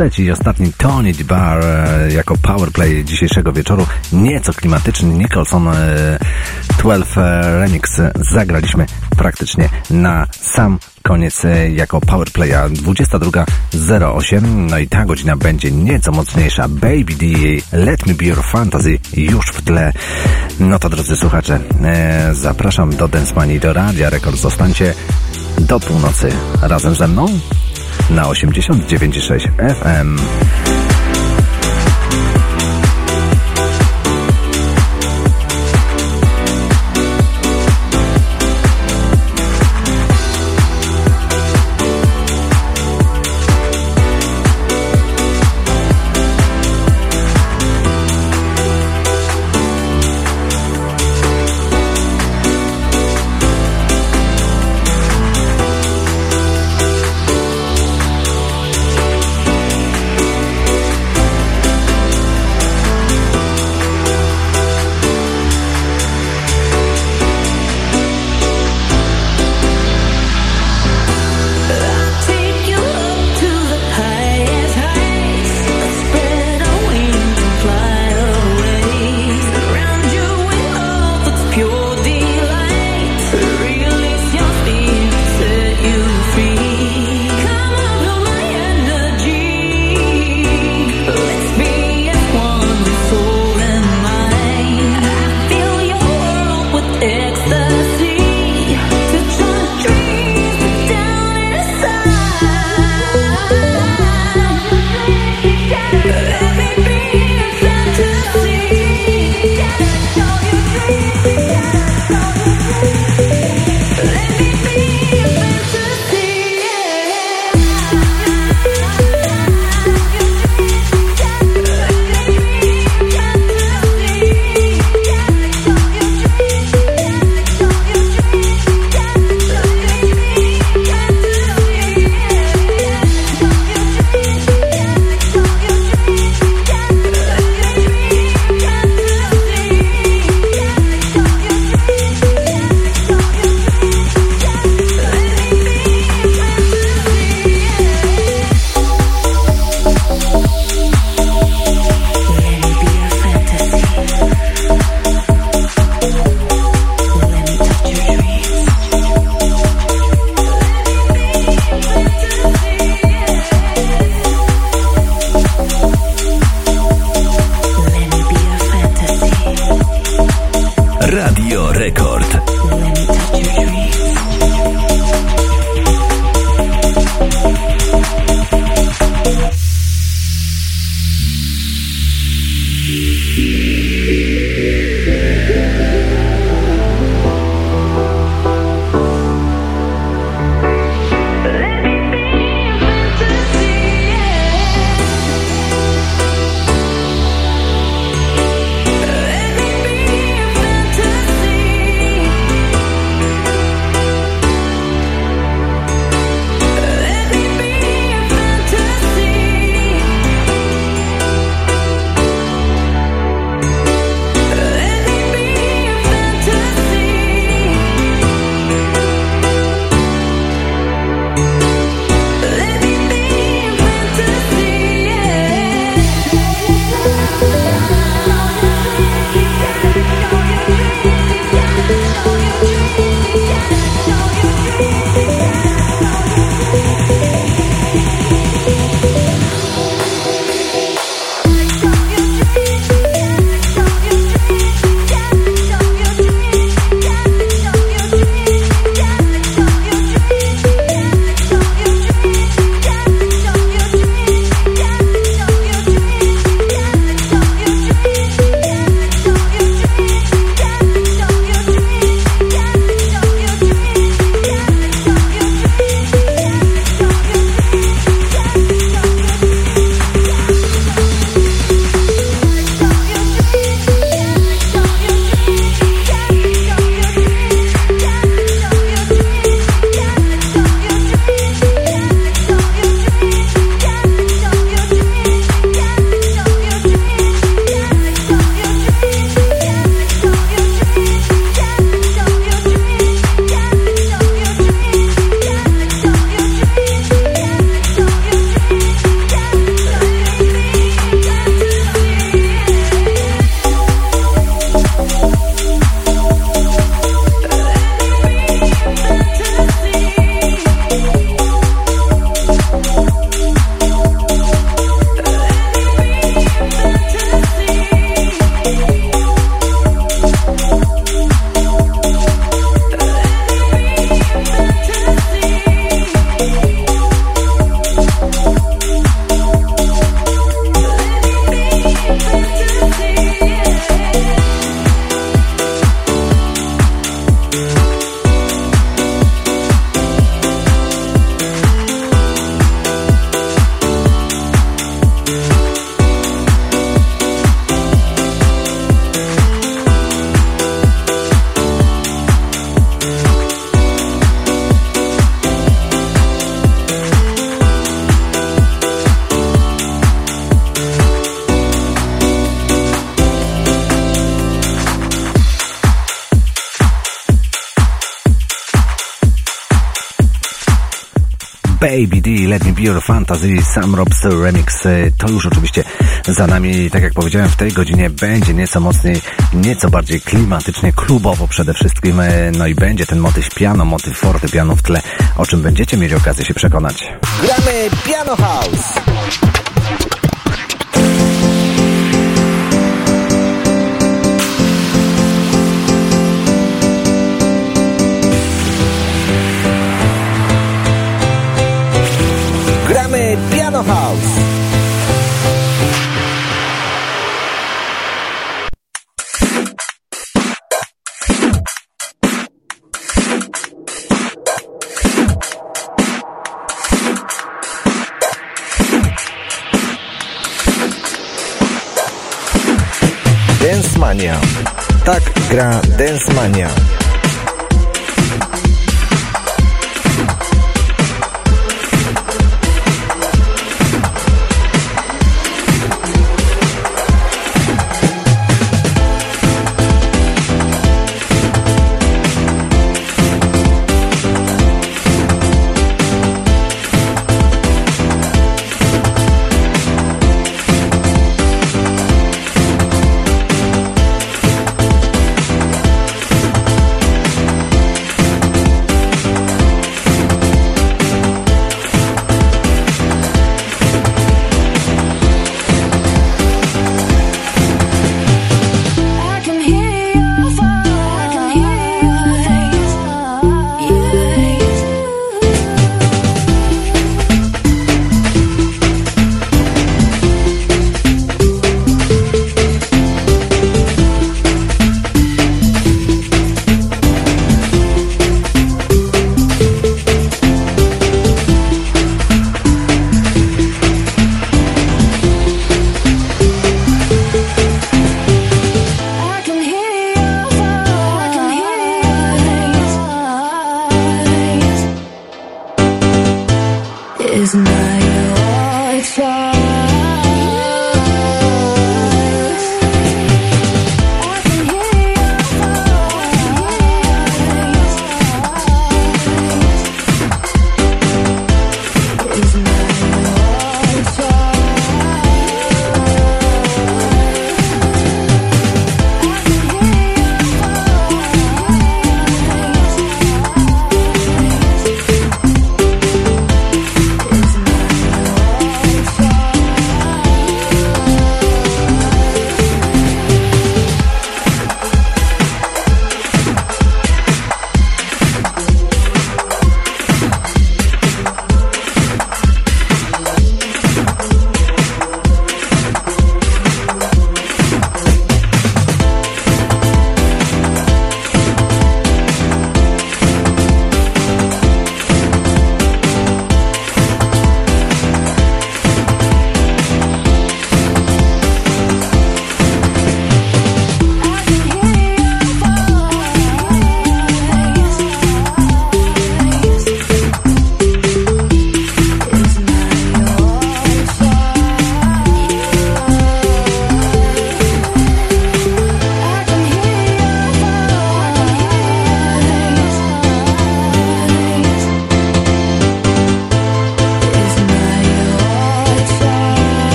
Trzeci i ostatni Tony DeBar e, jako powerplay dzisiejszego wieczoru. Nieco klimatyczny Nicholson e, 12 e, Remix zagraliśmy praktycznie na sam koniec e, jako powerplaya 22.08. No i ta godzina będzie nieco mocniejsza. Baby D, Let Me Be Your Fantasy już w tle. No to drodzy słuchacze, e, zapraszam do Dance Money, do Radia Rekord. Zostańcie do północy razem ze mną na 89,6 FM. Fantasy, Sam Robs Remix. To już oczywiście za nami, tak jak powiedziałem, w tej godzinie będzie nieco mocniej, nieco bardziej klimatycznie, klubowo przede wszystkim. No i będzie ten motyw piano, motyw fortepianu w tle, o czym będziecie mieli okazję się przekonać. Gramy Piano House.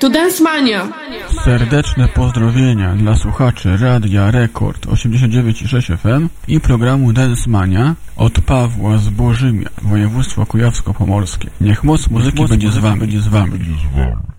Tu Dance Mania! Serdeczne pozdrowienia dla słuchaczy Radia Rekord 89,6 FM i programu Dance Mania od Pawła z Bożymia, województwo kujawsko-pomorskie. Niech moc muzyki będzie z wami, będzie z wami. I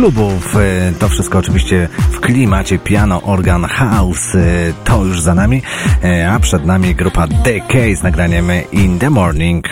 klubów. E, to wszystko oczywiście w klimacie piano, organ, house. E, to już za nami, e, a przed nami grupa DK z nagraniem In The Morning.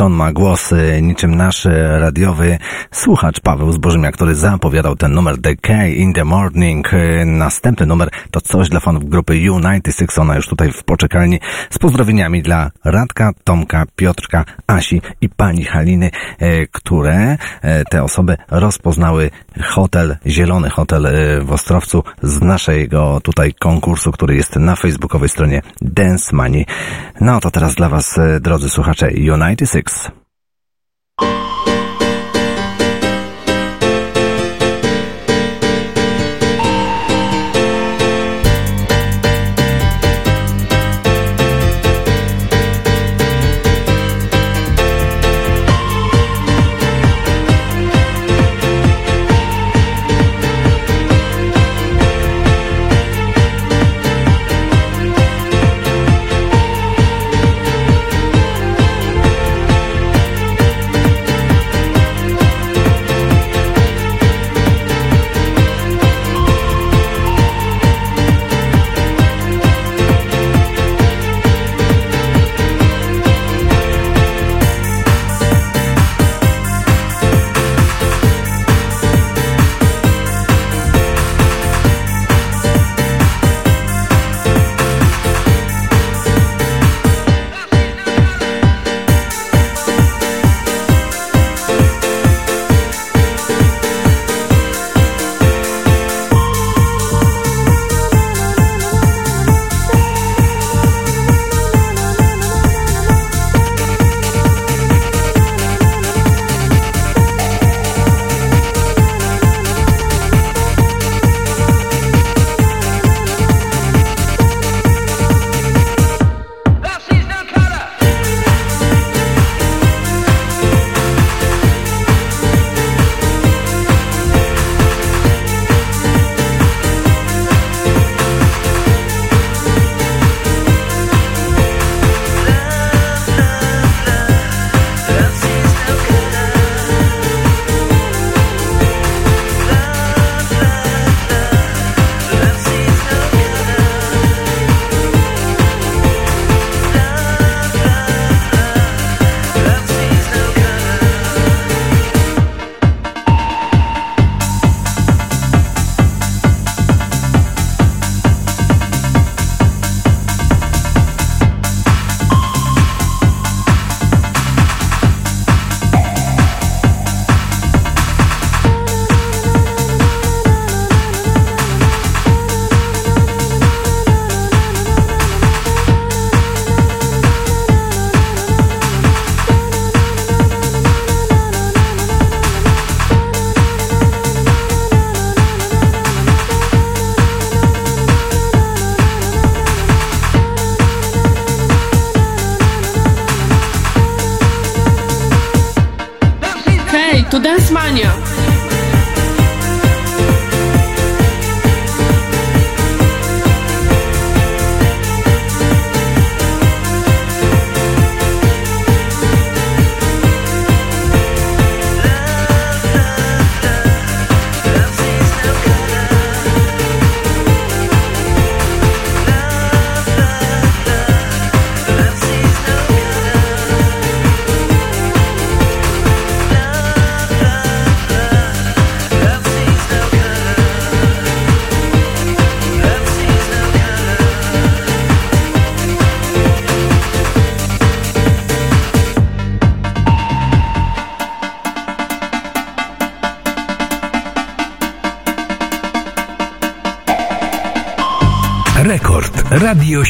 On ma głos niczym nasz radiowy słuchacz Paweł Zbożymiak, który zapowiadał ten numer The K in the Morning. Następny numer to coś dla fanów grupy U96, ona już tutaj w poczekalni z pozdrowieniami dla Radka, Tomka, Piotrka, Asi i pani Haliny, e, które e, te osoby rozpoznały hotel, zielony hotel e, w Ostrowcu z naszego tutaj konkursu, który jest na facebookowej stronie Dance Money. No to teraz dla Was, drodzy słuchacze, United Six. Hej,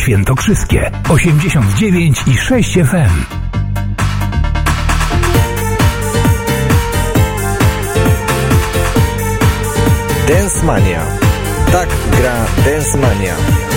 Świętokrzyskie 89 i 6 FM. Dance Mania. Tak gra Dance Mania.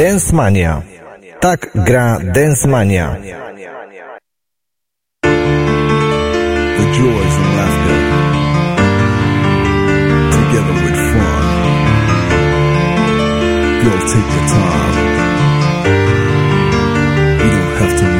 Dance Mania. Tak gra Dance Mania. The joys and laughter. Together with fun. Girl, take your time. You don't have to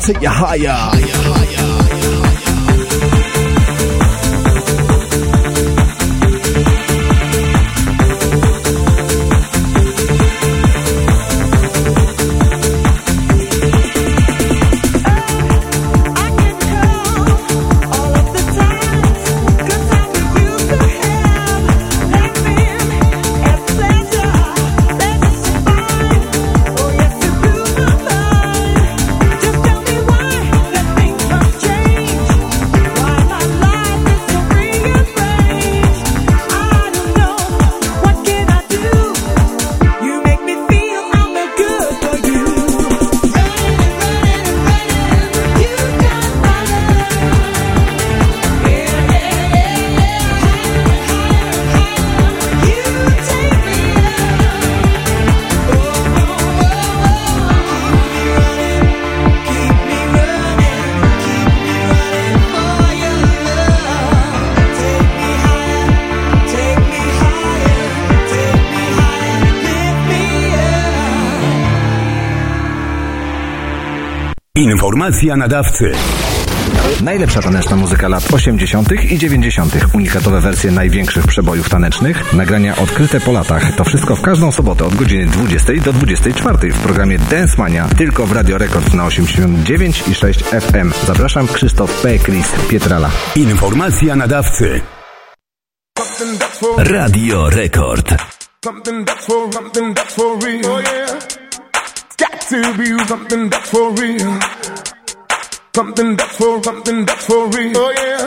Take you higher. You Informacja nadawcy. Najlepsza taneczna muzyka lat 80. i 90. Unikatowe wersje największych przebojów tanecznych, nagrania odkryte po latach. To wszystko w każdą sobotę od godziny 20 do 24 w programie Dance Mania, tylko w Radio Rekord na 89 i 6 FM. Zapraszam Krzysztof P. Chris Pietrala. Informacja nadawcy. Radio Rekord. Something that's for something that's for real. Oh yeah. It's got to be something that's for real. Something that's for something that's for real. Oh yeah.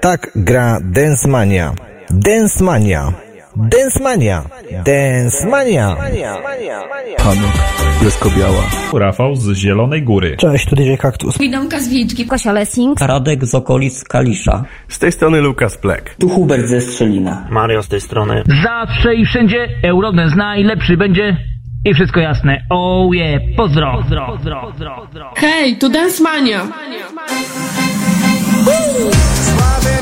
Tak gra Dancemania. Dancemania. Dancemania. Dancemania. Hanuk, Jaskobiała. Rafał z Zielonej Góry. Cześć, tu DJ Kaktus. Widomka z Wilczki. Kasia Lessing. Radek z okolic Kalisza. Z tej strony Lukas Plek. Tu Hubert ze Strzelina. Mario z tej strony. Zawsze i wszędzie Eurodance najlepszy będzie i wszystko jasne. Oh yeah, pozdro. pozdro. pozdro. pozdro. Hej, tu Dance Mania. Woo!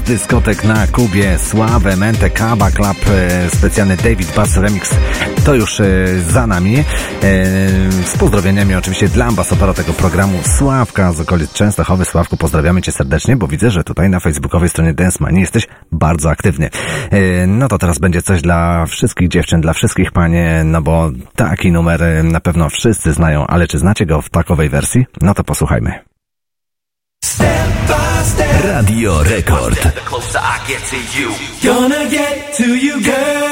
dyskotek na Kubie, Sławę, Mente, Kaba Club, e, specjalny David Bass Remix, to już e, za nami. E, z pozdrowieniami oczywiście dla ambasadora tego programu Sławka z okolic Częstochowy. Sławku, pozdrawiamy Cię serdecznie, bo widzę, że tutaj na facebookowej stronie Densmanie jesteś bardzo aktywny. No to teraz będzie coś dla wszystkich dziewczyn, dla wszystkich panie, no bo taki numer na pewno wszyscy znają, ale czy znacie go w takowej wersji? No to posłuchajmy. Radio Rekord. Gonna get to you, girl.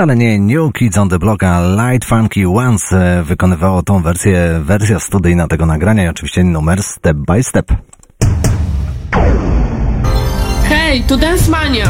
Wcale nie New Kids on the Block, a Light Funky Ones e, wykonywało tą wersję, wersja studyjna tego nagrania i oczywiście numer Step by Step. Hej, to Dance Mania!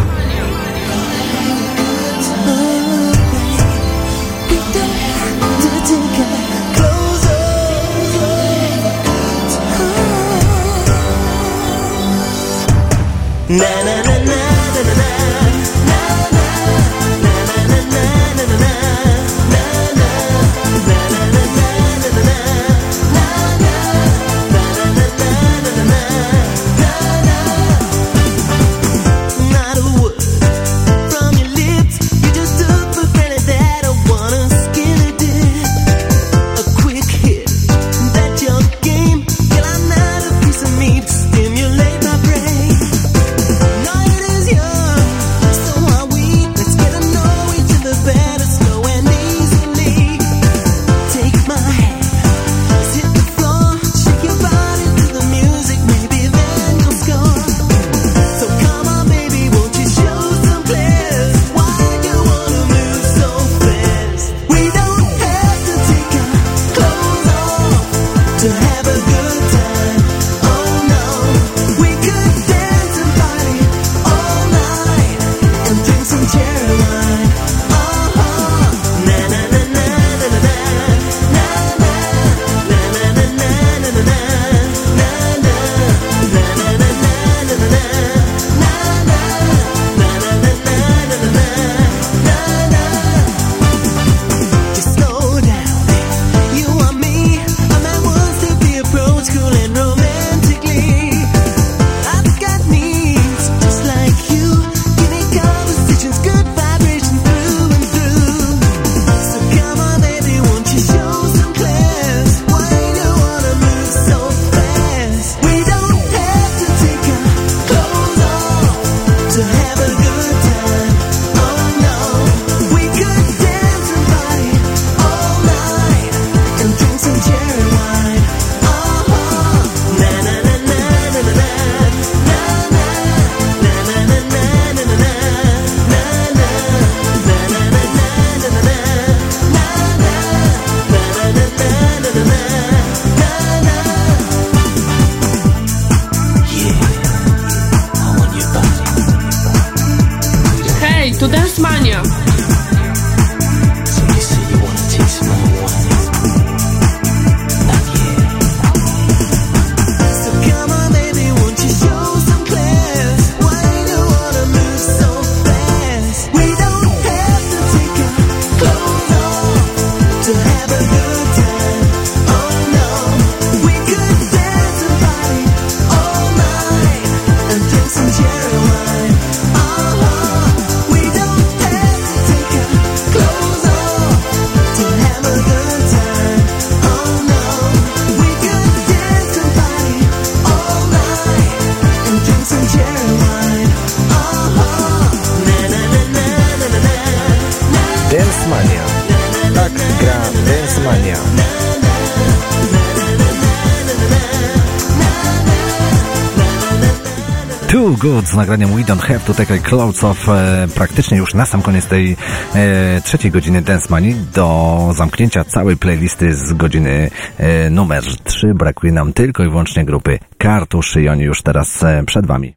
Good z nagraniem We Don't Have to Take a Clothes Off e, praktycznie już na sam koniec tej e, trzeciej godziny Dance Money do zamknięcia całej playlisty z godziny e, numer 3 brakuje nam tylko i wyłącznie grupy Kartusz i oni już teraz e, przed Wami.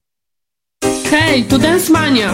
Hej, tu Dance Mania!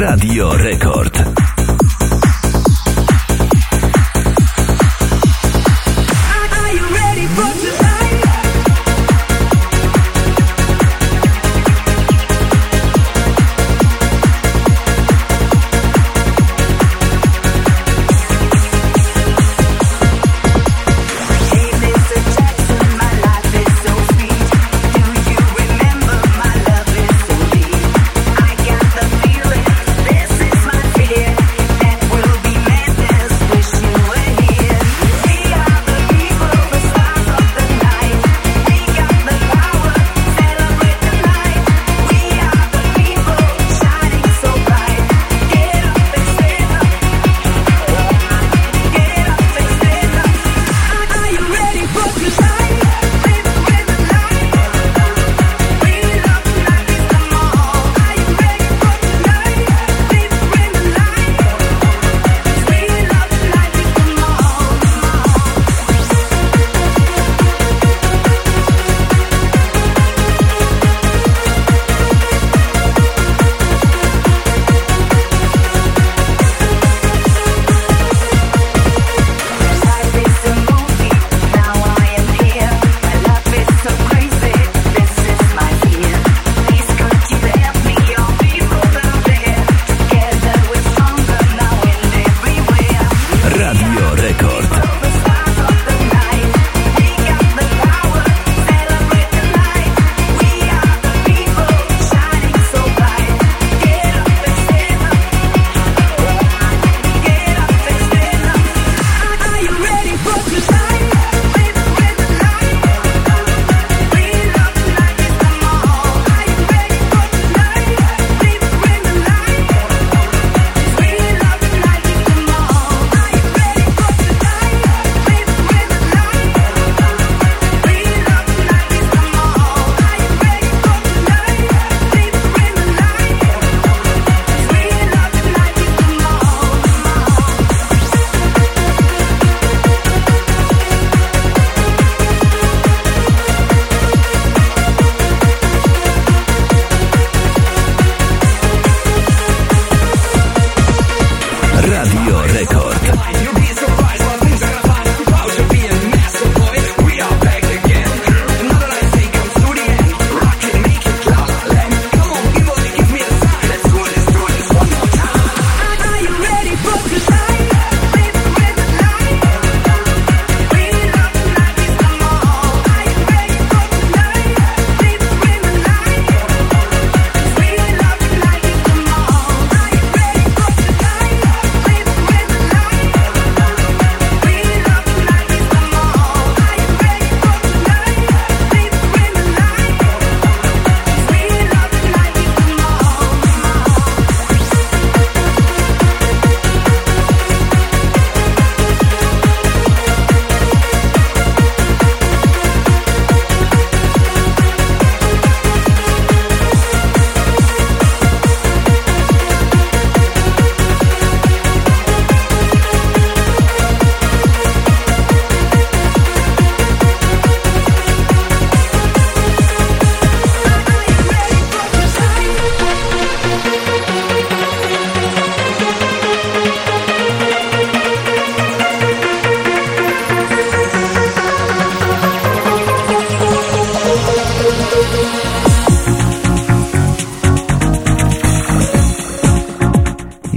Radio Rekord.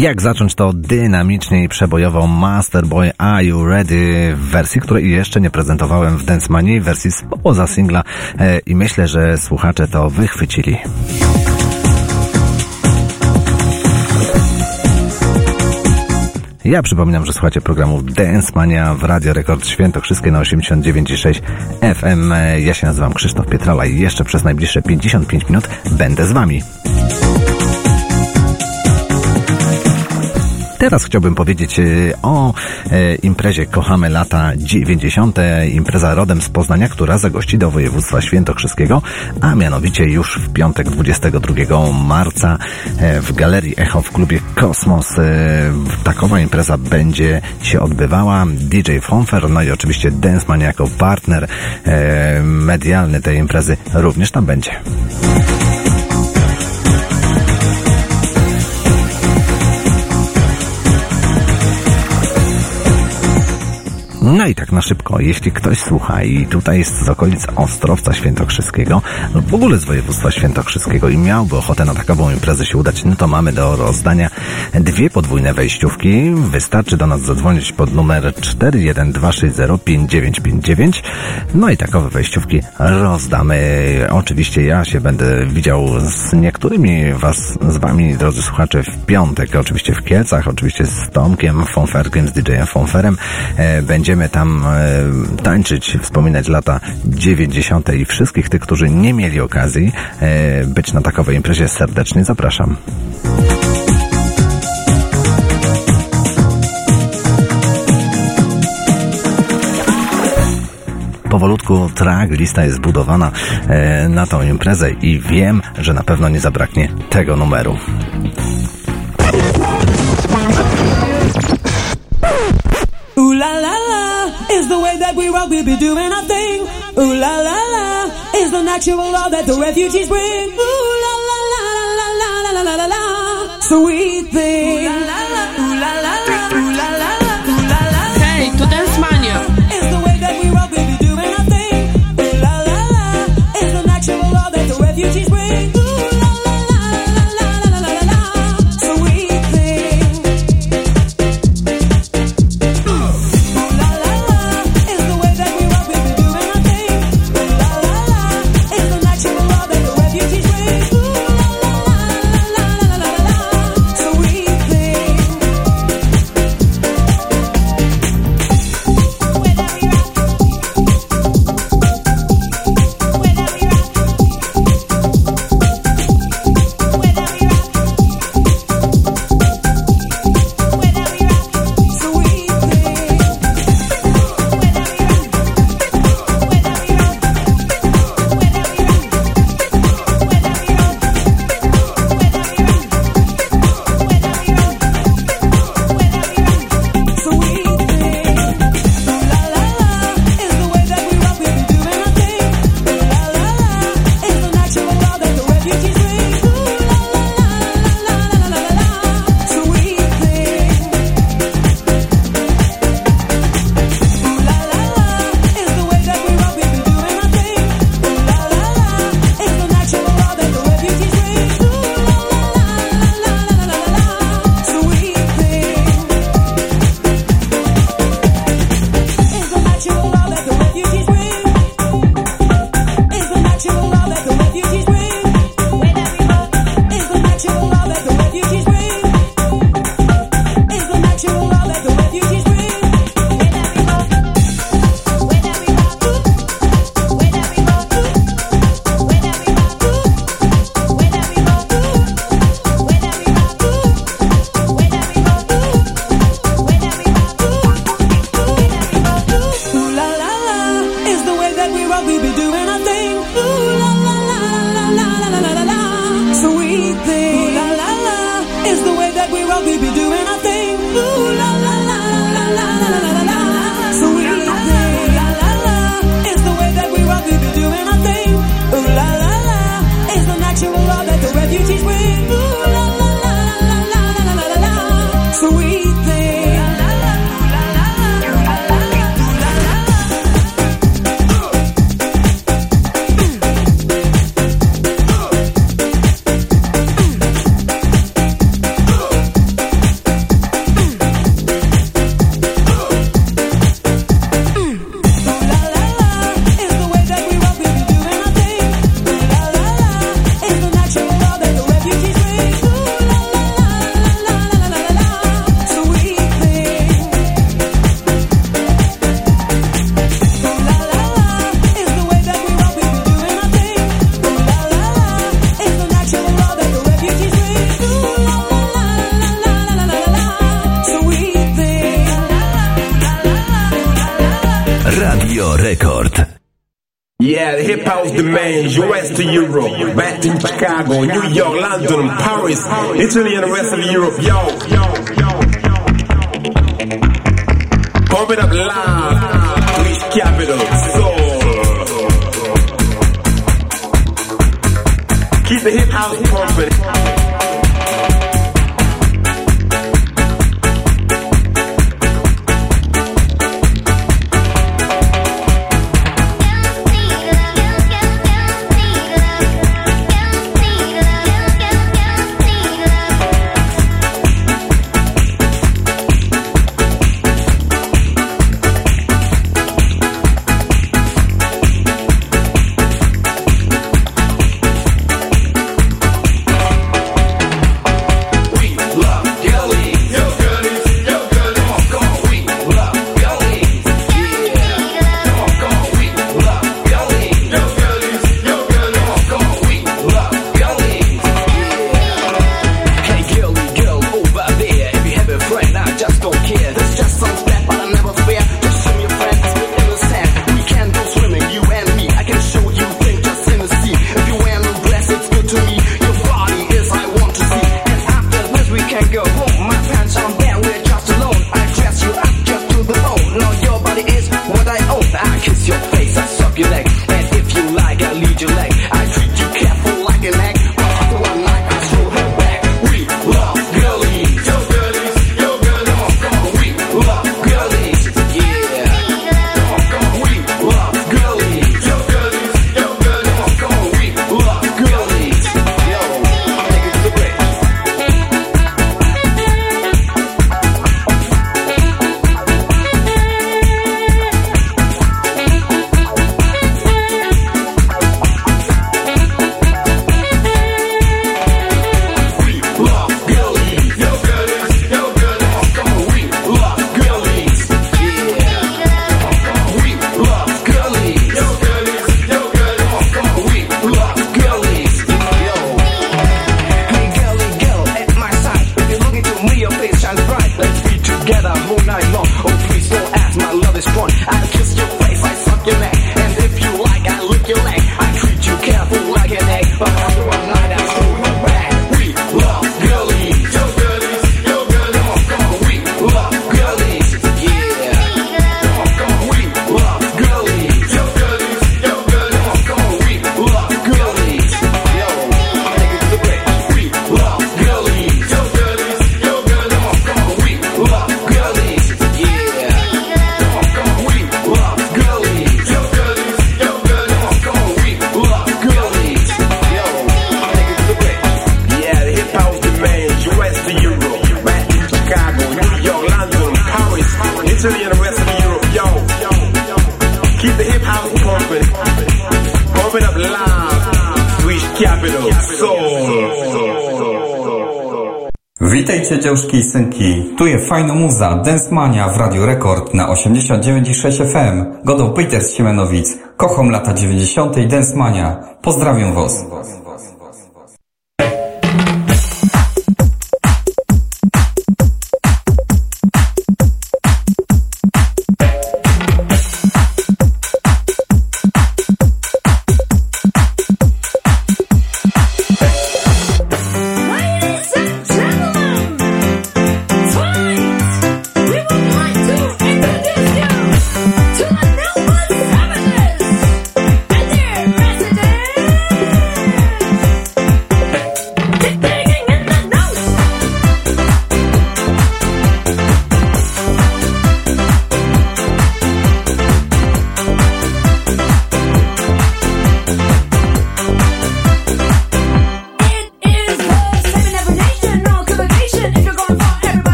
Jak zacząć to dynamicznie i przebojowo Masterboy Are You Ready w wersji, której jeszcze nie prezentowałem w Dance Manii, w wersji spoza singla e, i myślę, że słuchacze to wychwycili. Ja przypominam, że słuchacie programu Dance Mania w Radio Rekord Świętokrzyskie na 89,6 FM. Ja się nazywam Krzysztof Pietrala i jeszcze przez najbliższe 55 minut będę z Wami. Teraz chciałbym powiedzieć e, o e, imprezie Kochamy lata 90. Impreza rodem z Poznania, która zagości do województwa świętokrzyskiego, a mianowicie już w piątek 22 marca e, w Galerii Echo w klubie Kosmos. E, Takowa impreza będzie się odbywała. DJ Fonfer, no i oczywiście Dance Man jako partner medialny tej imprezy również tam będzie. No i tak na szybko, jeśli ktoś słucha i tutaj jest z okolic Ostrowca Świętokrzyskiego, lub w ogóle z województwa świętokrzyskiego i miałby ochotę na takową imprezę się udać, no to mamy do rozdania dwie podwójne wejściówki. Wystarczy do nas zadzwonić pod numer 412605959. No i takowe wejściówki rozdamy. Oczywiście ja się będę widział z niektórymi was, z wami, drodzy słuchacze, w piątek. Oczywiście w Kielcach, oczywiście z Tomkiem Fonferkiem, z DJ-em Fonferem. E, Będziemy tam e, tańczyć, wspominać lata 90. i wszystkich tych, którzy nie mieli okazji e, być na takowej imprezie, serdecznie zapraszam. Powolutku track lista jest zbudowana e, na tą imprezę i wiem, że na pewno nie zabraknie tego numeru. That we rock, we be doing our thing. Ooh la la la is the natural law that the refugees bring. Ooh la la la la la la la la la, sweet thing. to Europe, back to Chicago, New York, London, Paris, Italy, and the rest of Europe. Yo, yo, yo, yo. Pump it up live. piosenki. Tu jest fajna muza, Dance Mania w Radio Rekord na 89,6 FM. Godą Peters Siemenowic. Kocham lata 90. Dance Mania. Pozdrawiam Was.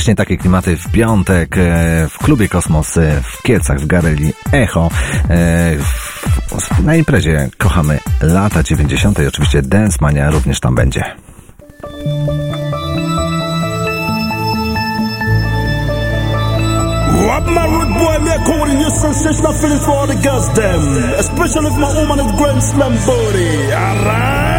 Właśnie takie klimaty w piątek e, w klubie Kosmos e, w Kielcach w Gareli Echo. E, Na imprezie kochamy lata 90. i oczywiście Dance Mania również tam będzie. What my rude boy me a call in your sensational feelings for all the girls them. Especially if my woman is grand slam booty. Alright?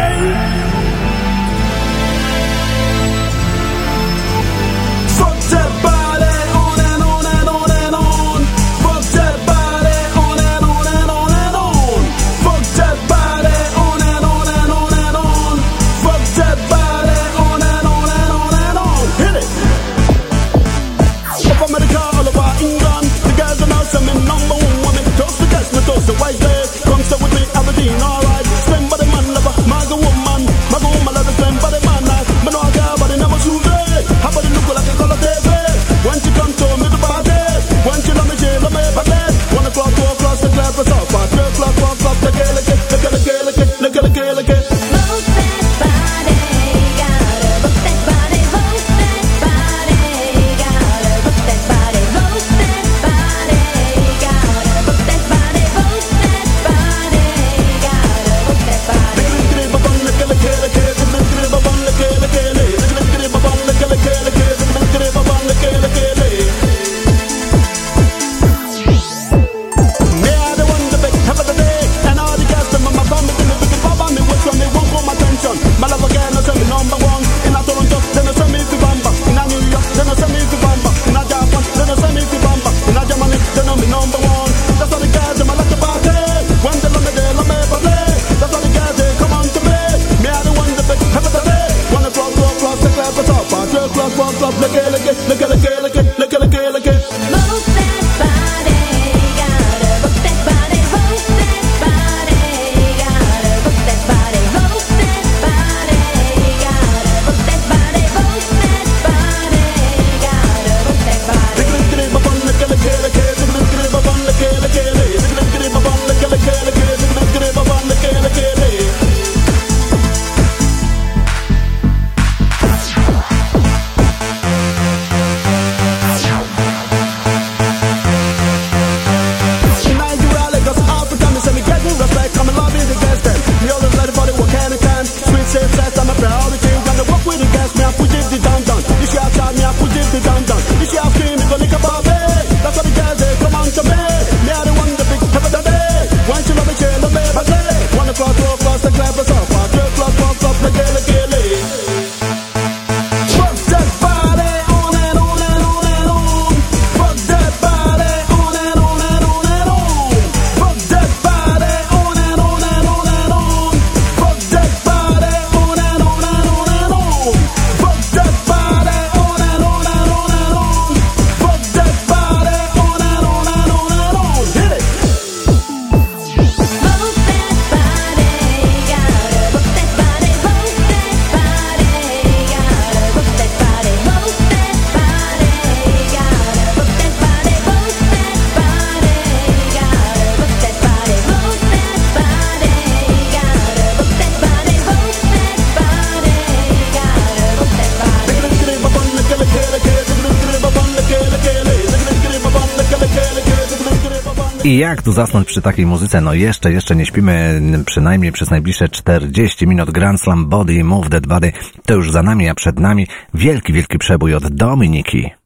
Jak tu zasnąć przy takiej muzyce? No jeszcze, jeszcze nie śpimy przynajmniej przez najbliższe 40 minut. Grand Slam Body, Move That Body to już za nami, a przed nami wielki, wielki przebój od Dominiki.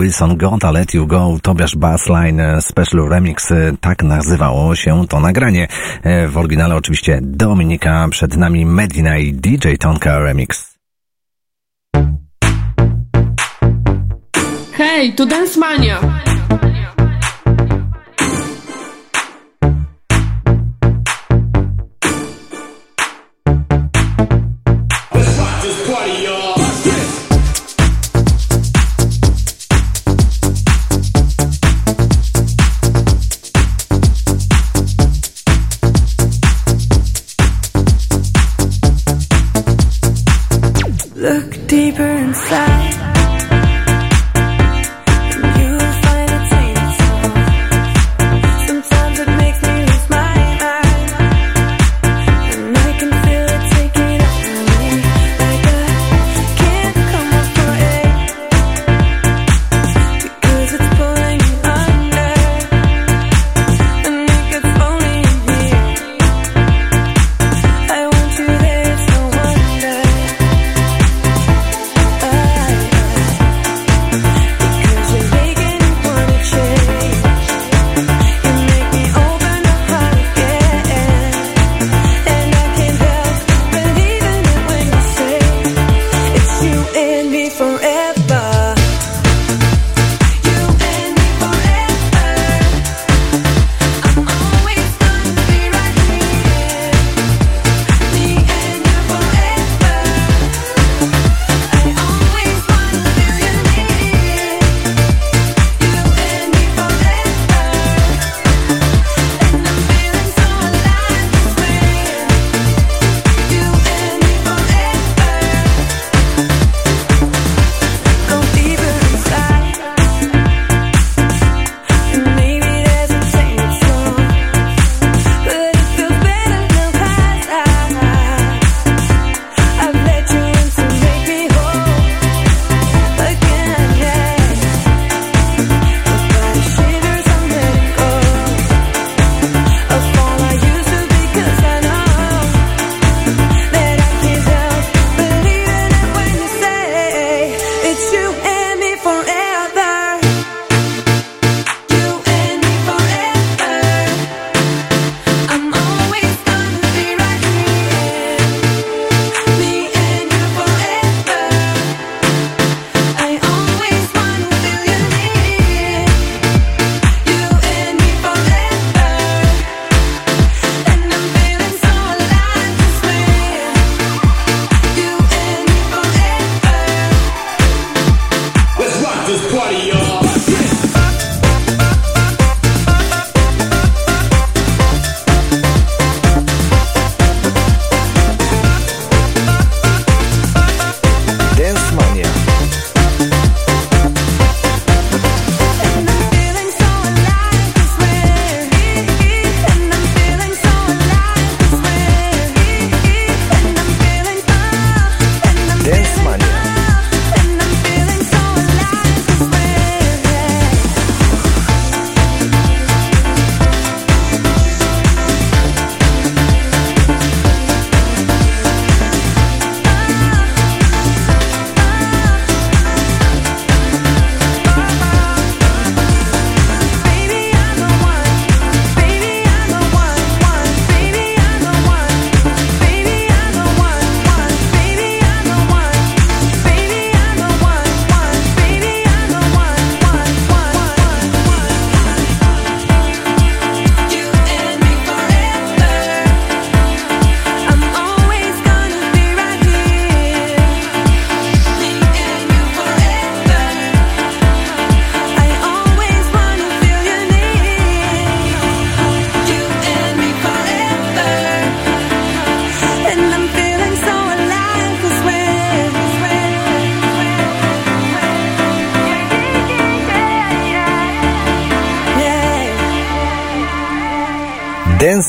Wilson Got a Let You Go, Tobiasz Bassline e, Special Remix, e, tak nazywało się to nagranie. E, w oryginale oczywiście Dominika, przed nami Medina i DJ Tonka Remix. Hej, tu Dance Mania!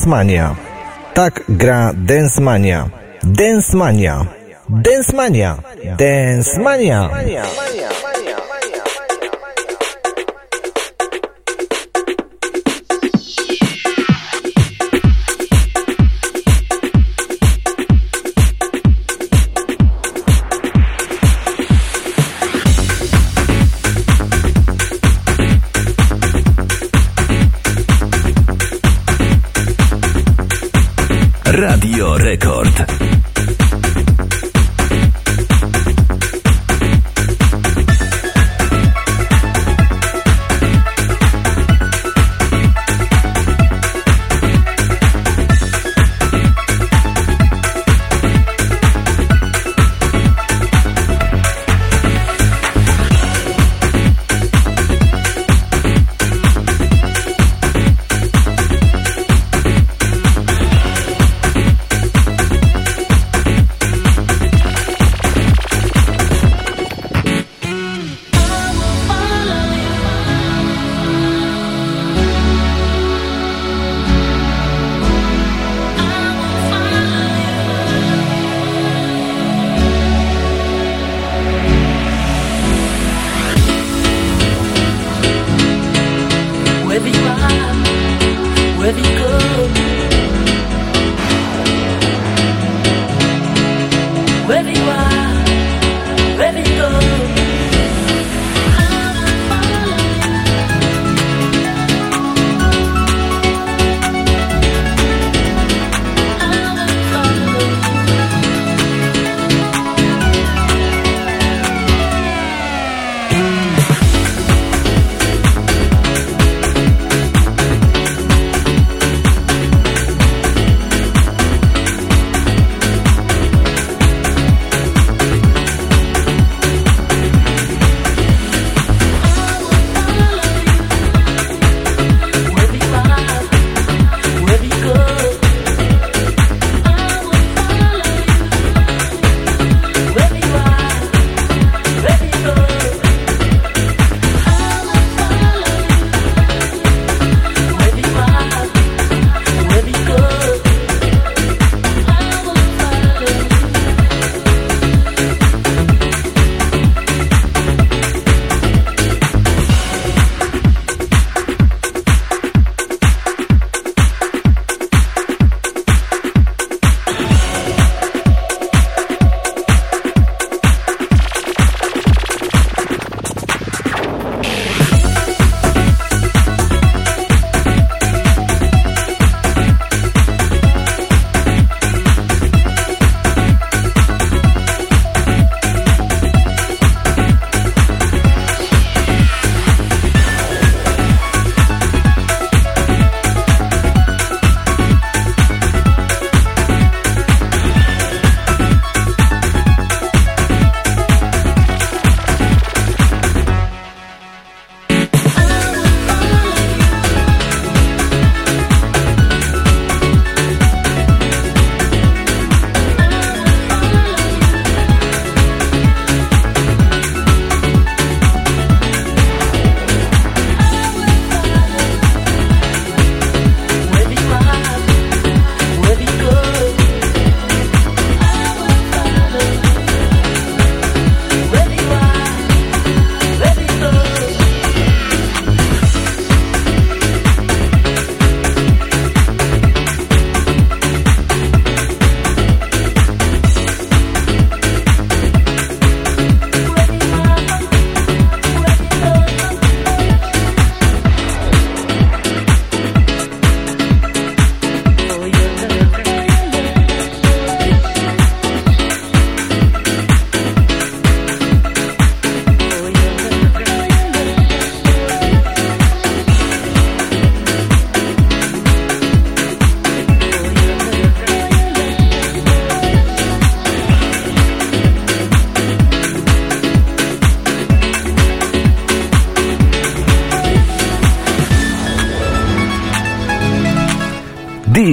Dancemania. Tak gra Dancemania. Dancemania. Dancemania. Dancemania. Dancemania.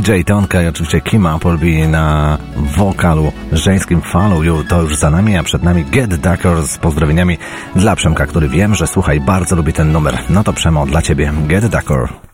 DJ Tonka i oczywiście Kim Appleby na wokalu żeńskim Follow You to już za nami, a przed nami Get Ducker z pozdrowieniami dla Przemka, który wiem, że słuchaj, bardzo lubi ten numer. No to Przemo, dla Ciebie Get Ducker.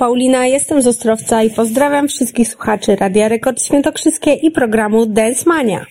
Paulina, jestem z Ostrowca i pozdrawiam wszystkich słuchaczy Radia Rekord Świętokrzyskie i programu Dance Mania.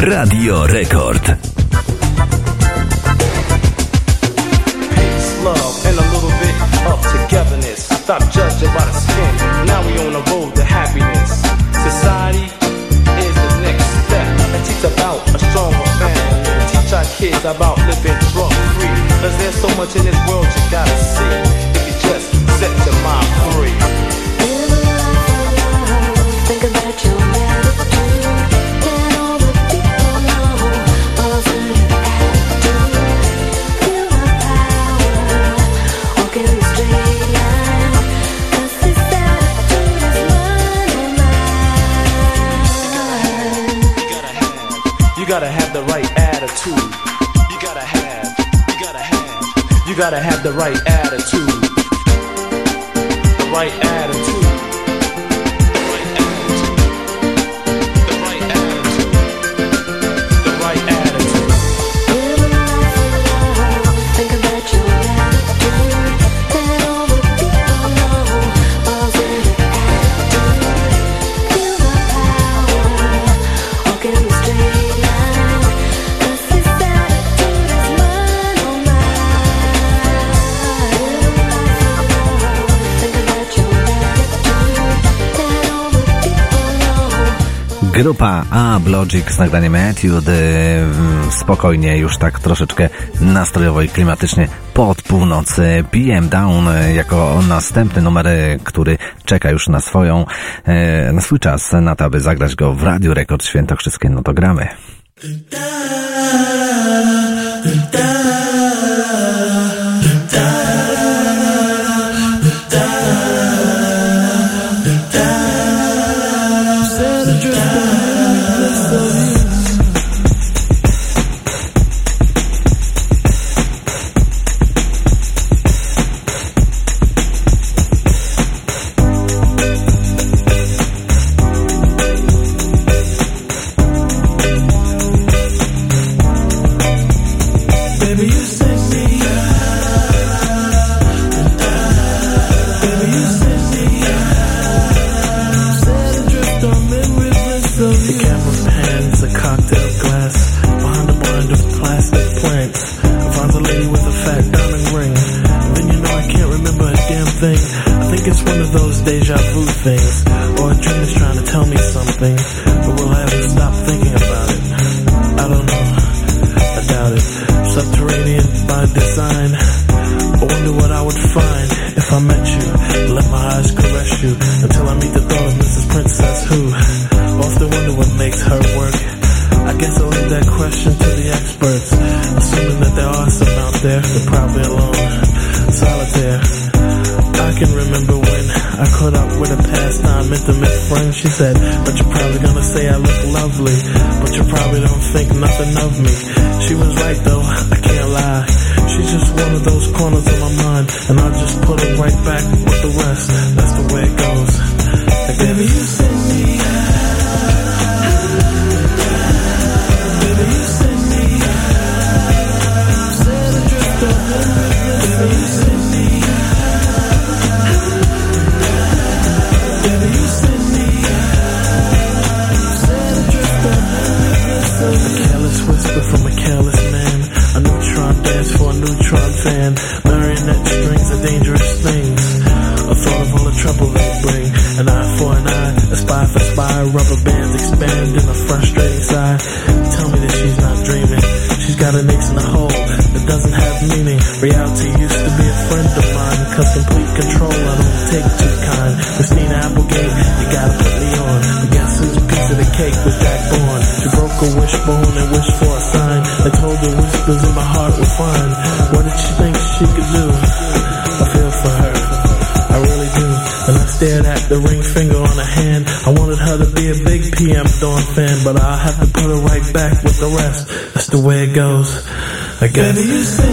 Radio Record. Love and a little bit of togetherness. Judging by the skin. Now we on the road to happiness. Society is the next step. And teach about a stronger. Teach our kids about living drug free. Cause there's so much in this world you gotta see gotta have the right attitude. The right attitude. Grupa A, Blogic z nagraniem Attitude. Y, spokojnie, już tak troszeczkę nastrojowo i klimatycznie pod północ PM Down jako następny numer, który czeka już na swoją, y, na swój czas, na to, aby zagrać go w Radio Rekord Świętokrzyskie. No to gramy. I guess.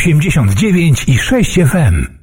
89 i 6 FM.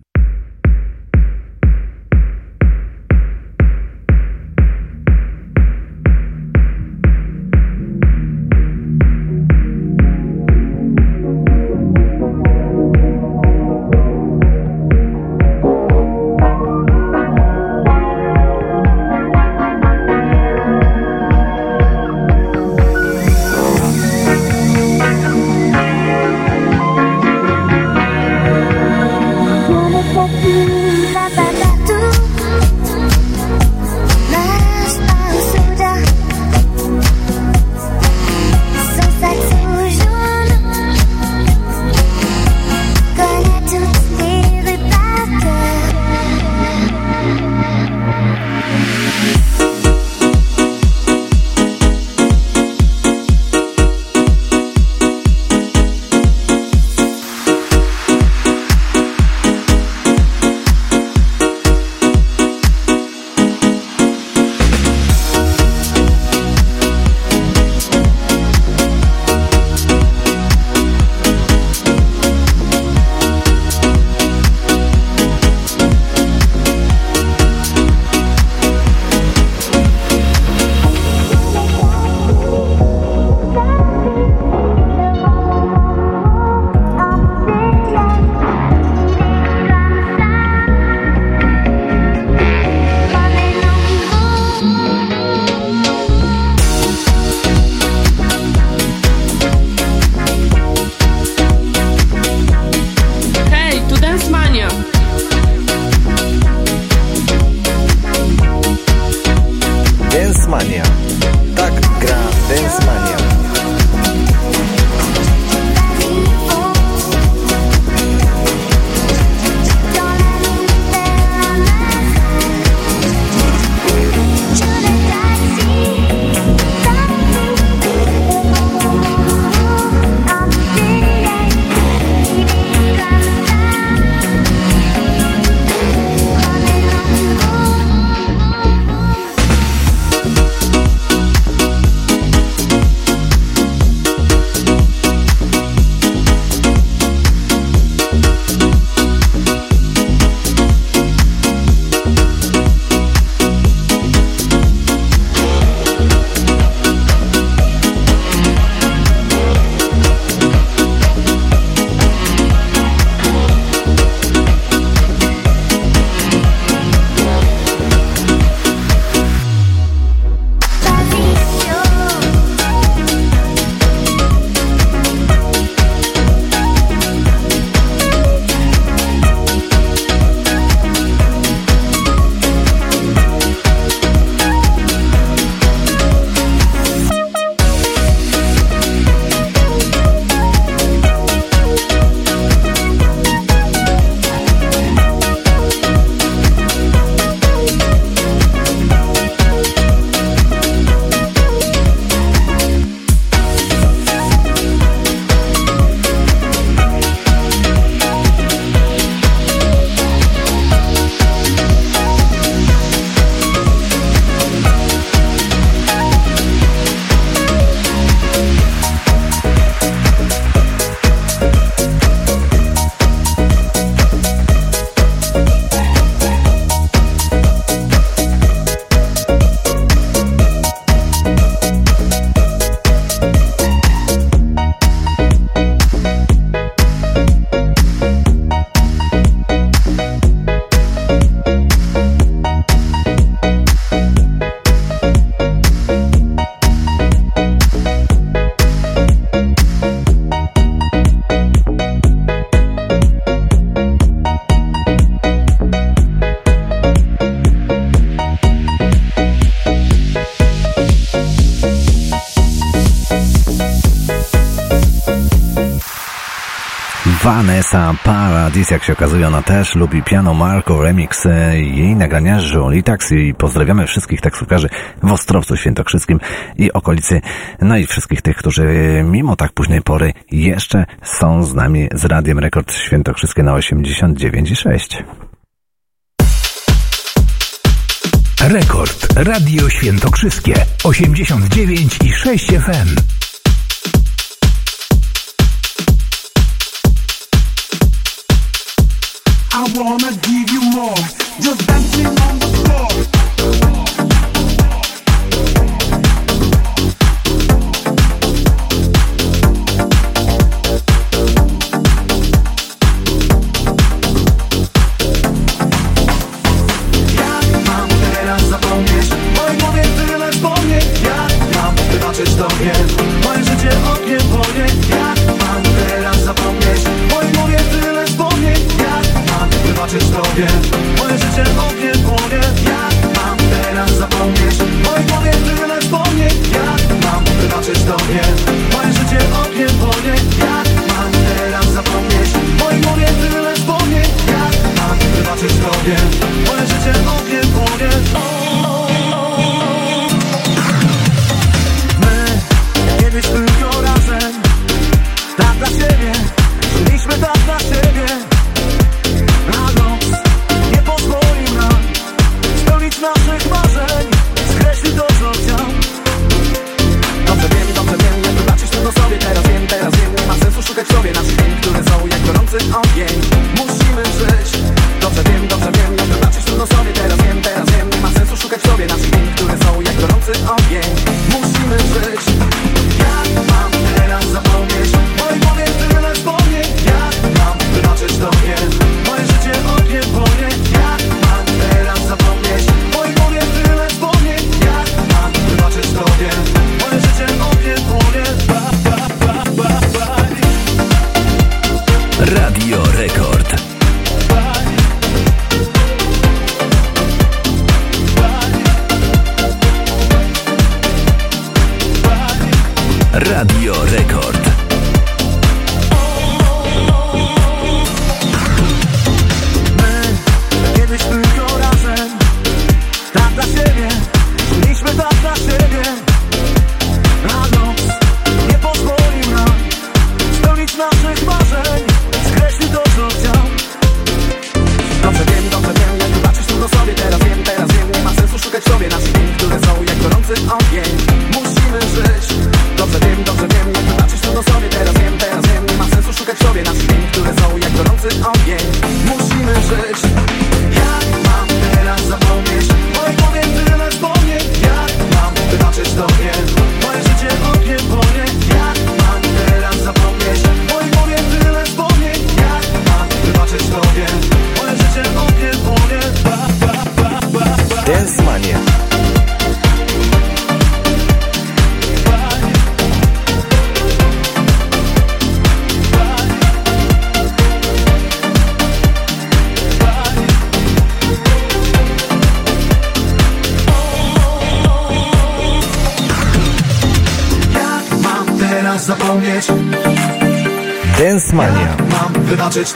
Jak się okazuje, ona też lubi piano Marco Remix. Jej nagrania Jolie Taxi. I pozdrawiamy wszystkich taksówkarzy w Ostrowcu Świętokrzyskim i okolicy. No i wszystkich tych, którzy mimo tak późnej pory jeszcze są z nami z Radiem Rekord Świętokrzyskie na 89,6. Rekord Radio Świętokrzyskie 89,6 FM.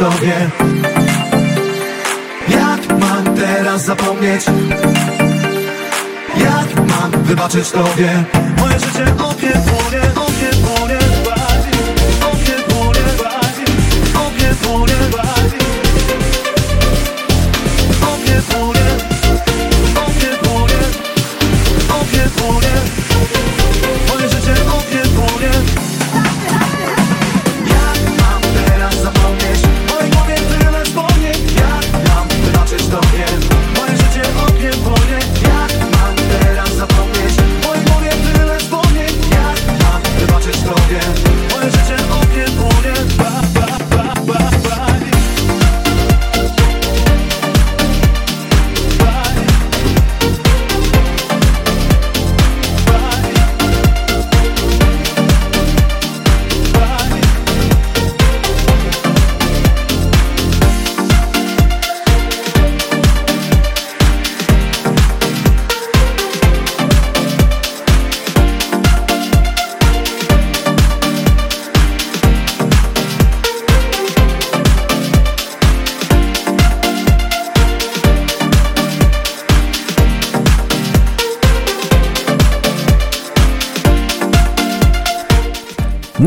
속에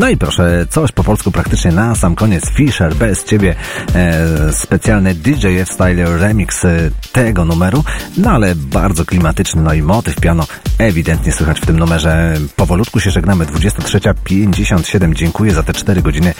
No i proszę, coś po polsku praktycznie na sam koniec. Fisher, bez ciebie e, specjalny DJF Style remix e, tego numeru, no ale bardzo klimatyczny, no i motyw piano ewidentnie słychać w tym numerze. Powolutku się żegnamy, 23.57. Dziękuję za te 4 godziny,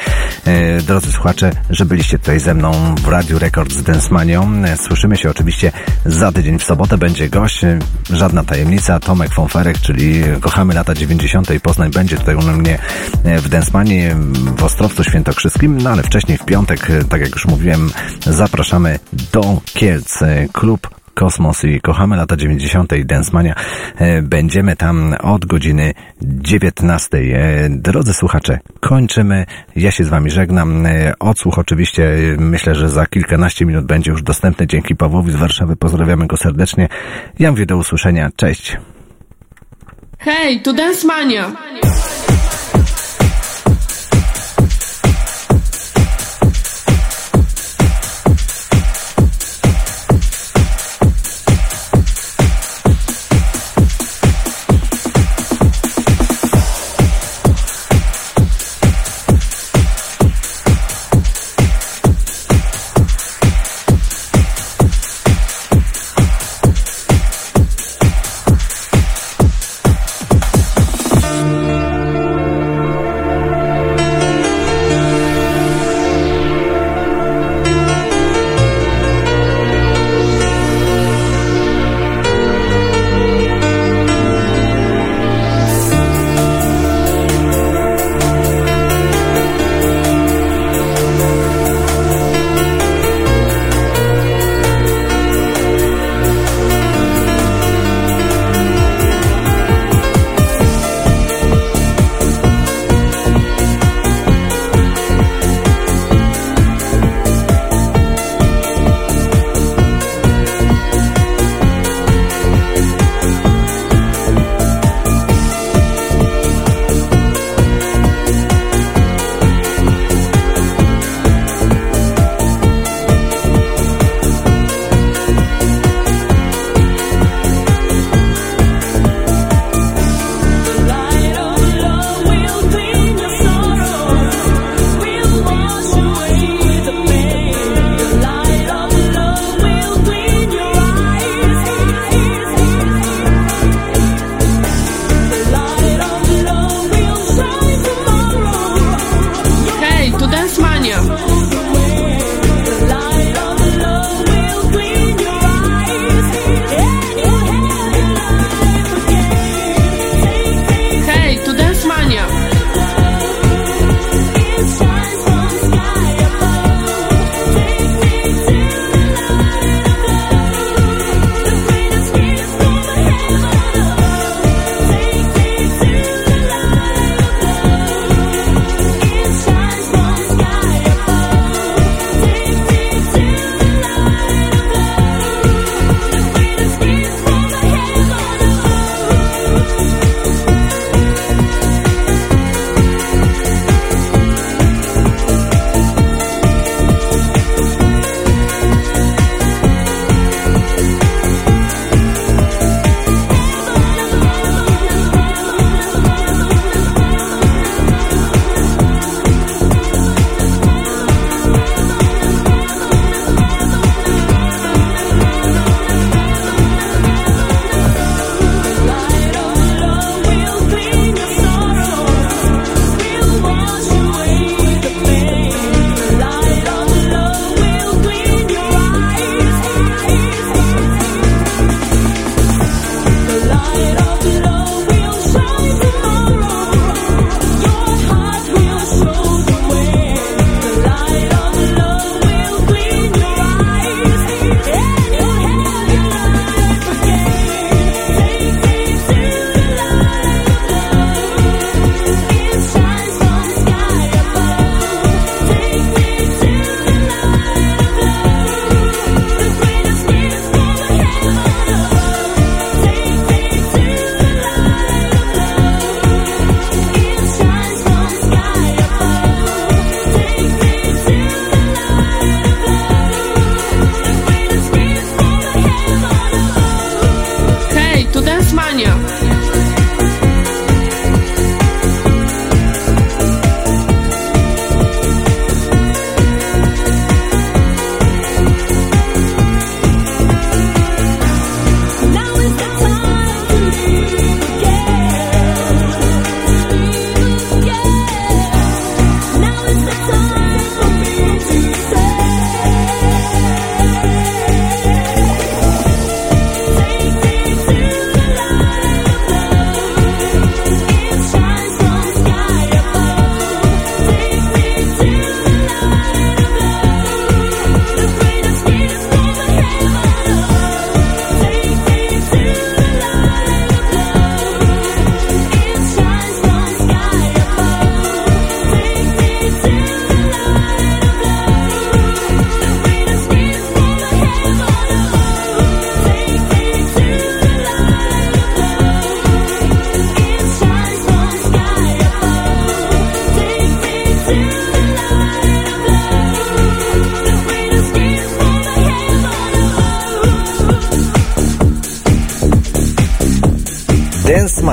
e, drodzy słuchacze, że byliście tutaj ze mną w Radiu Rekord z Densmanią. E, Słyszymy się oczywiście za tydzień w sobotę. Będzie gość, e, żadna tajemnica, Tomek Fonferek, czyli Kochamy lata 90. Poznań będzie tutaj u mnie w Densmanie w Ostrowcu Świętokrzyskim, no ale wcześniej w piątek, e, tak jak już mówiłem, zapraszamy do Kielc. E, Klub Kosmos i kochamy lata 90. Densmania. E, Będziemy tam od godziny 19. E, Drodzy słuchacze, kończymy. Ja się z wami żegnam. Odsłuch oczywiście myślę, że za kilkanaście minut będzie już dostępny dzięki Pawłowi z Warszawy. Pozdrawiamy go serdecznie. Ja mówię do usłyszenia. Cześć. Hej, tu Dance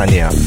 Mania!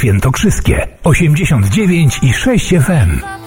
Świętokrzyskie 89 i 6 FM.